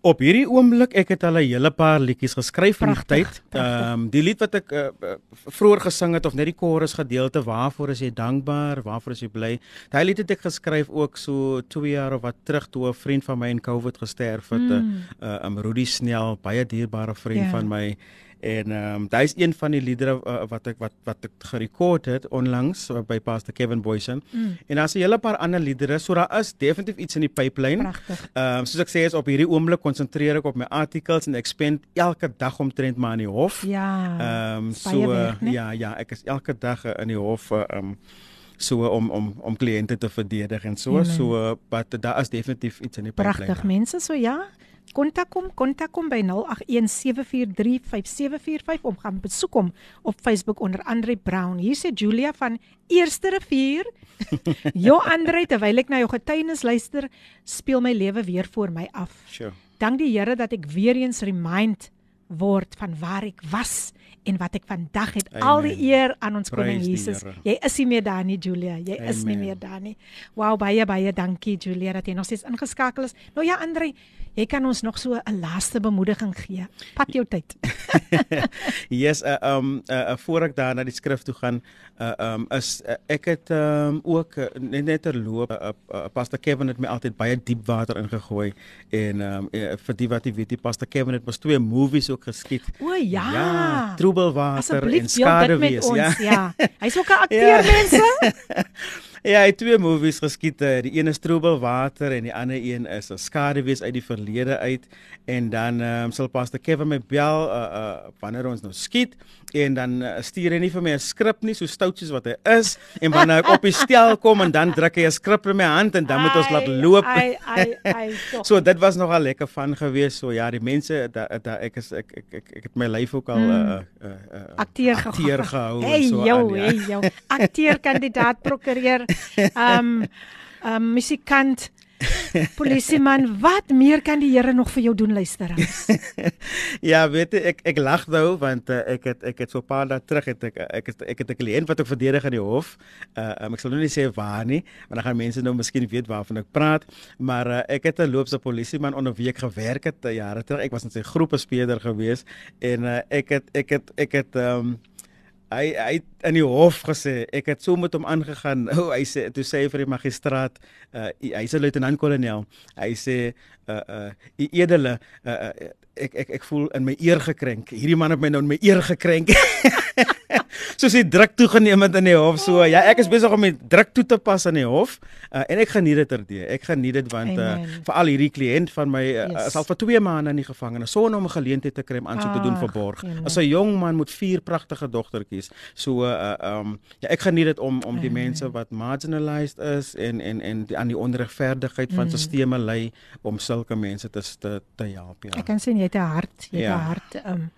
Op hierdie oomblik ek het al 'n hele paar liedjies geskryf in die tyd. Ehm um, die lied wat ek uh, vroeër gesing het of net die chorus gedeelte waarvoor is jy dankbaar? Waarvoor is jy bly? Daai lied het ek geskryf ook so 2 jaar of wat terug toe 'n vriend van my in COVID gesterf het. 'n mm. uh, um, Rudy Snell, baie dierbare vriend yeah. Ja. van my. En ehm um, daai is een van die liedere uh, wat ek wat wat ek gerekord het onlangs uh, by Pastor Kevin Boysen. Mm. En daar's 'n hele paar ander liedere, so daar is definitief iets in die pipeline. Ehm um, soos ek sê is op hierdie oomblik konsentreer ek op my articles en ek spend elke dag omtrent maar in die hof. Ja. Ehm um, so weg, ja ja, ek is elke dag in die hof ehm um, so om om om kliënte te verdedig en so Amen. so but daar is definitief iets in die pipeline. Pragtig mense so ja kontak hom, kontak hom by 0817435745 om gaan besoek hom op Facebook onder Andre Brown. Hier sê Julia van Eerste Rivier. Jo Andre, terwyl ek na jou getuienis luister, speel my lewe weer voor my af. Sure. Dank die Here dat ek weer eens remind word van waar ek was en wat ek vandag het. Amen. Al die eer aan ons koning Jesus. Jy is nie meer daar nie, Julia. Jy Amen. is nie meer daar nie. Wow, baie baie dankie Julia dat jy nog steeds ingeskakel is. Nou ja, Andre, Jy kan ons nog so 'n laaste bemoediging gee. Pat jou tyd. yes, uh, um uh, uh, voor ek daar na die skrif toe gaan, uh, um is uh, ek het um ook uh, net net terloop uh, uh, Pastor Kevin het my altyd baie diep water ingegooi en um uh, vir die wat jy weet, die Pastor Kevin het mos twee movies ook geskiet. O ja. Ja, Troebelwater en Skaduwees, ja. ja. Hy's ook 'n akteur ja. mense. Ja, hy het twee movies geskiet. Eh, die een is Troebel Water en die ander een is 'n skaduwees uit die verlede uit. En dan ehm um, sal Pastor Kevin my bel uh uh wanneer ons nou skiet en dan uh, stuur hy nie vir my 'n skrip nie, so stout soos wat hy is. En wanneer ek op die stel kom en dan druk hy 'n skrip in my hand en dan moet ons laat loop. Ai ai ai. so dit was nogal lekker van gewees. So ja, die mense da, da ek is ek ek ek, ek het my lyf ook al mm. uh, uh, uh, akteur, akteur gehou hey, en so jou, aan. Ja. Hey jou, akteur kandidaat prokureur. Um um musikant Polisieman, wat meer kan die Here nog vir jou doen luisteraars? ja, weet jy, ek ek lag nou want uh, ek het ek het so 'n paar dae terug het ek ek het ek het 'n kliënt wat ek verdedig in die hof. Uh um, ek sal nou nie sê waar nie, want dan gaan mense nou miskien weet waarvan ek praat, maar uh, ek het 'n loopse polisieman onder wie ek gewerk het jare terug. Ek was in sy groepe speeder gewees en uh, ek het ek het ek het um hy hy in die hof gesê ek het so met hom aangegaan. O, oh, hy sê toe sê hy vir die magistraat, uh, hy's 'n luitenant-kolonel. Hy sê uh uh u edele uh, uh ek ek ek voel in my eer gekrenk. Hierdie man het my nou in my eer gekrenk. Soos hy druk toegeneem het in die hof. So ja, ek is besig om my druk toe te pas in die hof. Uh, en ek geniet dit terdee. Ek geniet dit want uh, veral hierdie kliënt van my uh, yes. is al vir 2 maande in die gevangenis sonder om 'n geleentheid te kry om aansoek te doen vir borg. As 'n jong man met vier pragtige dogtertjies. So uh um ja, ek geniet dit om om die Amen. mense wat marginalized is en en en die, aan die onregverdigheid van mm. stelsels lei om sulke mense te te, te help ja. Ek kan sien jy het 'n hart, jy het 'n ja. hart um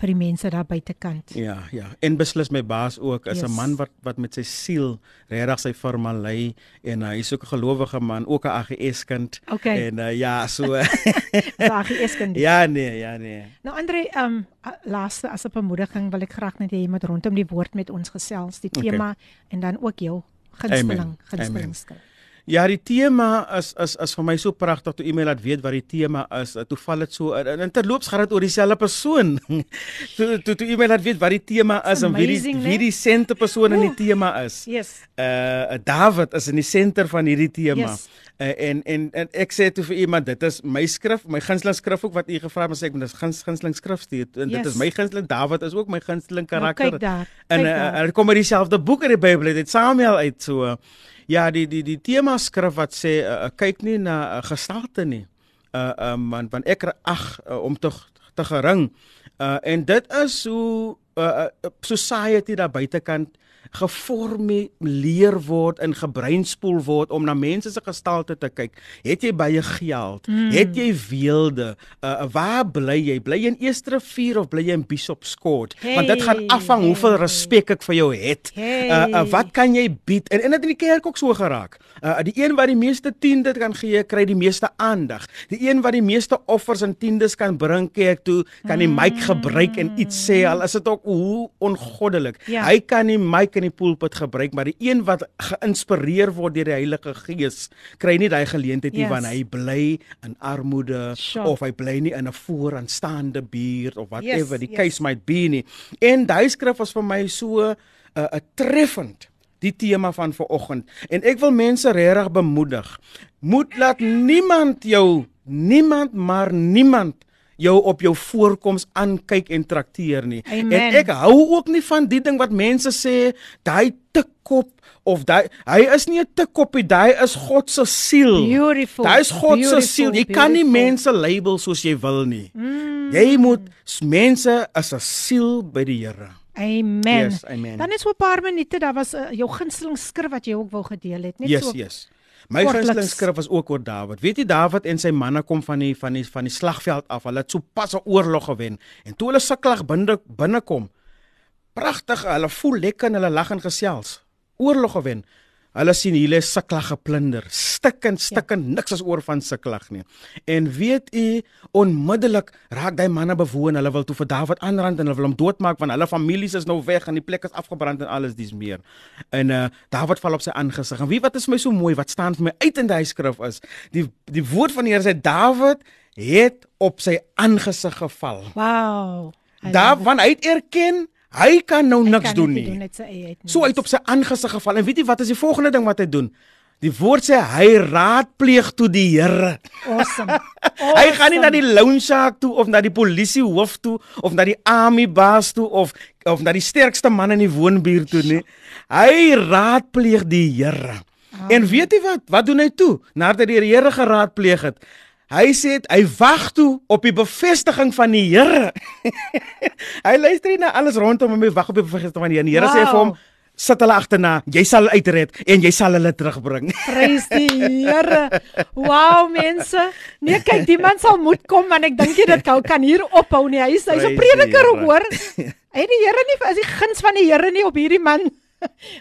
vir die mense daar buitekant. Ja, ja. En beslis my baas ook is 'n yes. man wat wat met sy siel regtig sy firma lei en uh, hy is ook 'n gelowige man, ook 'n AGS kind. Okay. En uh, ja, so AGS kind. ja, nee, ja, nee. Nou Andre, um laaste as 'n bemoediging wil ek graag net hê jy moet rondom die woord met ons gesels, die tema okay. en dan ook jou gunsteling, gunsteling skrif. Ja, die tema is is is vir my so pragtig toe e-mail laat weet wat die tema is. Toe val dit so in, in terloops gaan dit oor dieselfde persoon. toe toe toe e-mail laat weet wat die tema is en wie die wie die sente persoon in die tema is. Yes. Uh David is in die senter van hierdie tema. Yes. Uh, en en en ek sê toe vir iemand dit is my skrif, my gunsteling skrif ook wat u gevra het, maar sê ek dis guns, gunsteling skrif steed en yes. dit is my gunsteling David is ook my gunsteling nou, karakter. Nou, kyk daar. En uh, kom maar dieselfde boek in die Bybel, dit Samuel uit so. Uh, Ja, die die die tema skrif wat sê uh, kyk nie na uh, gestalte nie. Uh um want want ek ag uh, om te te gering. Uh en dit is hoe uh, uh society daar buitekant geformuleer word en gebreinspoel word om na mense se gestalte te kyk. Het jy baie geld? Mm. Het jy weelde? Uh waar bly jy? Bly jy in Eersterivier of bly jy in Bishop's Court? Hey, Want dit gaan afhang hey, hoeveel respek ek vir jou het. Hey. Uh, uh wat kan jy bied? En en dit in die kerk ook so geraak. Uh die een wat die meeste tiende kan gee, kry die meeste aandag. Die een wat die meeste offers en tiendes kan bring kerk toe, kan die mic gebruik en iets sê al is dit ook hoe ongoddelik. Ja. Hy kan die mic in die pulpit gebruik, maar die een wat geïnspireer word deur die Heilige Gees, kry nie daai geleentheid nie yes. want hy bly in armoede sure. of hy bly nie in 'n vooraanstaande buurt of whatever yes, die yes. case might be nie. En daai skrif was vir my so 'n uh, 'n treffend die tema van vanoggend en ek wil mense regtig bemoedig. Moet laat niemand jou niemand maar niemand jou op jou voorkoms aankyk en trakteer nie. Amen. En ek hou ook nie van die ding wat mense sê, daai tikkop of daai hy is nie 'n tikkopie, daai is God se siel. Beautiful. Daai is God se siel. Jy beautiful. kan nie mense label soos jy wil nie. Mm. Jy moet mense as 'n siel by die Here. Amen. Yes, amen. Dan is so 'n paar minute, daar was uh, jou gunsteling skrif wat jy ook wou gedeel het, net yes, so. Yes, yes. My gunsteling skrif was ook oor Dawid. Weet jy Dawid en sy manne kom van die van die van die slagveld af. Hulle het so pas 'n oorlog gewen en toe hulle sukkelag binne binnekom. Pragtig, hulle voel lekker en hulle lag en gesels. Oorlog gewen. Hulle sien hulle siklag geplunder, stikkend, stikkend, ja. niks as oor van siklag nie. En weet u, onmiddellik raak daai manne bewoon, hulle wil toe vir Dawid aanrand en hulle wil hom doodmaak want hulle families is nou weg en die plek is afgebrand en alles dis meer. En uh Dawid val op sy aangesig. En wie wat is my so mooi wat staan vir my uit in daai skrif is, die die woord van die Here sê Dawid het op sy aangesig geval. Wow. Daar van uit erken Hy kan nou hy niks kan doen nie. Doen, sy nie. So uit op sy aangesig geval en weet jy wat is die volgende ding wat hy doen? Die woord sê hy raadpleeg toe die Here. Awesome. awesome. hy gaan nie na die loan shark toe of na die polisie hoof toe of na die army baas toe of of na die sterkste man in die woonbuurt toe nie. Hy raadpleeg die Here. En weet jy wat? Wat doen hy toe? Nadat hy die Here geraadpleeg het, Hy sê hy wag toe op die bevestiging van die Here. hy luister nie na alles rondom hom, hy wag op die bevestiging van die Here. Die Here wow. sê vir hom: "Sit hulle agterna, jy sal uitred en jy sal hulle terugbring." Prys die Here. Wow, mense. Nee, kyk, die man sal moet kom want ek dink jy dit kan hier ophou nie. Hy is hy's 'n prediker, hoor. Hy die Here nie as die guns van die Here nie op hierdie man.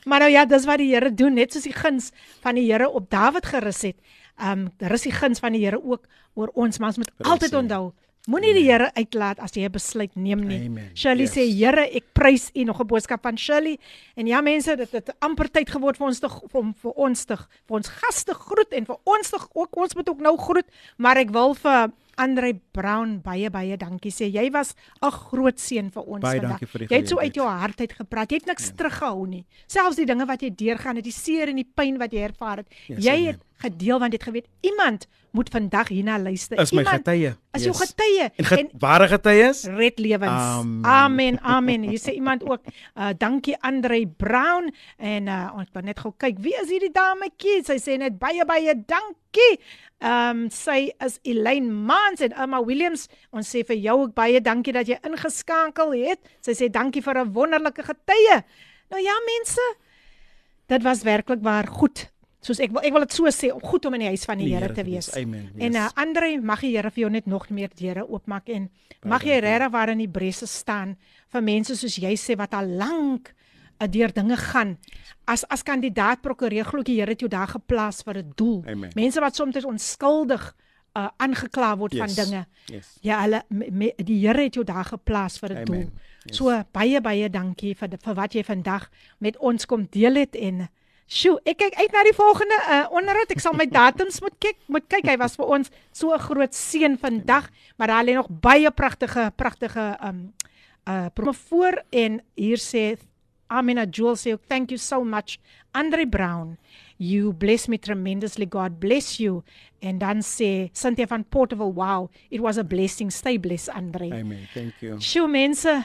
maar nou ja, dis wat die Here doen, net soos die guns van die Here op Dawid gerus het. Ehm um, daar is die guns van die Here ook oor ons, maar ons moet Precies. altyd onthou, moenie die Here uitlaat as jy 'n besluit neem nie. Amen. Shirley yes. sê Here, ek prys U nog 'n boodskap van Shirley. En ja mense, dit het amper tyd geword vir ons te vir, vir ons te vir ons gaste groet en vir ons te ook ons moet ook nou groet, maar ek wil vir Andre Brown baie baie dankie sê. Jy was 'n groot seën vir ons baie vandag. Vir jy het so uit jou hart uit gepraat. Jy het niks ja. teruggehou nie. Selfs die dinge wat jy deurgaan het, die seer en die pyn wat jy ervaar het. Yes, jy het gedeel want jy het geweet iemand moet vandag hierna luister. Is my getuie. As yes. jou getuie. En, ge en ware getuies? Red lewens. Amen. Amen. Amen. Jy sê iemand ook uh dankie Andre Brown en uh ons wou net gou kyk wie is hierdie dametjie? Sy sê net baie baie dankie. Ehm um, sy is Elaine Mans en Emma Williams. Ons sê vir jou ook baie dankie dat jy ingeskakel het. Sy sê dankie vir 'n wonderlike getuie. Nou ja mense, dit was werklik waar goed soos ek wil ek wil dit so sê om goed om in die huis van die, die Here te wees. Amen. Yes. En uh, Andre, mag die Here vir jou net nog meer deure oopmaak en mag jy regtig waar in die bresse staan vir mense soos jy sê wat al lank uh, deur dinge gaan. As as kandidaat prokureur glo ek die Here het jou daar geplaas vir 'n doel. Amen. Mense wat soms onskuldig uh, aangekla word yes. van dinge. Yes. Ja, hulle me, die Here het jou daar geplaas vir 'n doel. Yes. So baie baie dankie vir vir wat jy vandag met ons kom deel het en Sjoe, ek kyk uit na die volgende uh onderhoud. Ek sal my datums moet kyk. Moet kyk, hy was vir ons so 'n groot seën vandag, maar daar lê nog baie pragtige pragtige um uh promo voor en hier sê Amina Jewel sê thank you so much Andre Brown. You bless me tremendously. God bless you. En dan sê Cynthia van Portable, wow, it was a blessing. Stay blessed Andre. Amen. Thank you. Sjoe mense.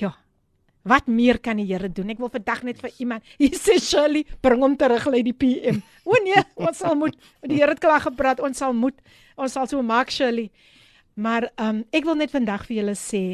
Ja. Wat meer kan die Here doen? Ek wil vandag net vir iemand, hier sê Shirley, bring hom terug lê die PM. O nee, ons sal moet die Here het klaar gepraat, ons sal moet ons sal so maak Shirley. Maar ehm um, ek wil net vandag vir julle sê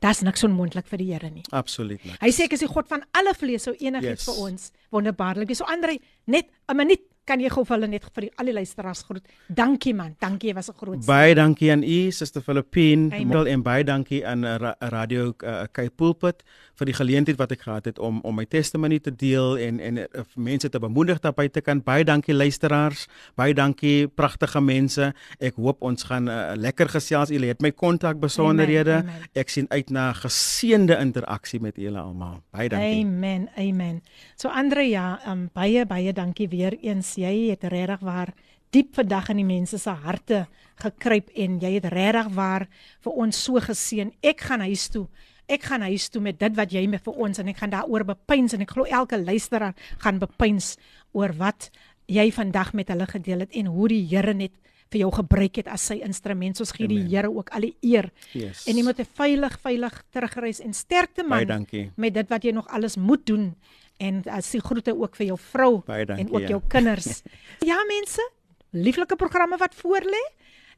Daar's niks onmoontlik vir die Here nie. Absoluut. Niks. Hy sê ek is die God van alle vlees, sou enigiets Yes. vir ons wonderbaarlik wees. So Andre, net 'n minuut kan jy gou vir hulle net vir die, al die luisteraars groet. Dankie man, dankie jy was 'n groot. Baie dankie aan u, Suster Filippine, Amen. en baie dankie aan uh, Ra- Radio uh, Cape Pulpit vir die geleentheid wat ek gehad het om om my testimony te deel en en uh, mense te bemoedig daar buite kan. Baie dankie luisteraars. Baie dankie pragtige mense. Ek hoop ons gaan uh, lekker gesels. Julle het my kontak besonderhede. Ek sien uit na geseënde interaksie met julle almal. Baie dankie. Amen, amen. So Andre ja, um, baie baie dankie weer eens. Jy het regtig waar diep vandag in die mense se harte gekruip en jy het regtig waar vir ons so geseën. Ek gaan huis toe. Ek gaan huis toe met dit wat jy me vir ons en ek gaan daaroor bepeins en ek glo elke luisteraar gaan bepeins oor wat jy vandag met hulle gedeel het en hoe die Here net vir jou gebruik het as sy instrument. Ons gee die. Here ook al die eer. Yes. En jy moet veilig veilig terugreis en sterkte man Baie dankie. met dit wat jy nog alles moet doen en as die groete ook vir jou vrou Baie dankie, en ook ja. jou kinders. ja mense, lieflike programme wat voorlê.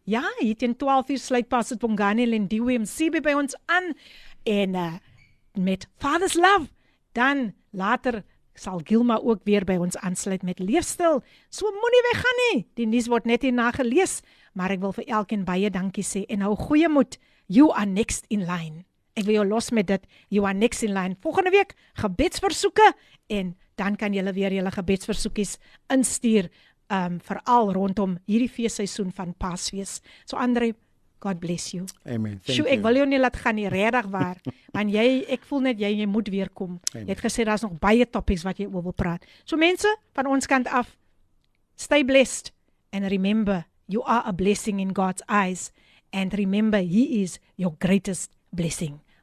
Ja, hier teen 12uur sluit Pastor Bongani Lindiwe MCB by ons aan en uh, met Father's Love dan later sal Gilma ook weer by ons aansluit met leefstyl. So moenie weggaan nie. Die nuus word net hierna gelees, maar ek wil vir elkeen baie dankie sê en hou goeie moed. You are next in line. Ek wil jou los met dit. You are next in line. Volgende week gebedsversoeke en dan kan julle weer julle gebedsversoekies instuur um veral rondom hierdie feesseisoen van Paasfees. So Andre, God bless you. Amen. Thank Sjoe, you. ek wil jou nie laat gaan nie, regtig waar. Want jy, ek voel net jy jy moet weer kom. Jy het gesê daar's nog baie topics wat jy oor wil praat. So mense, van ons kant af, stay blessed and remember you are a blessing in God's eyes and remember he is your greatest blessing.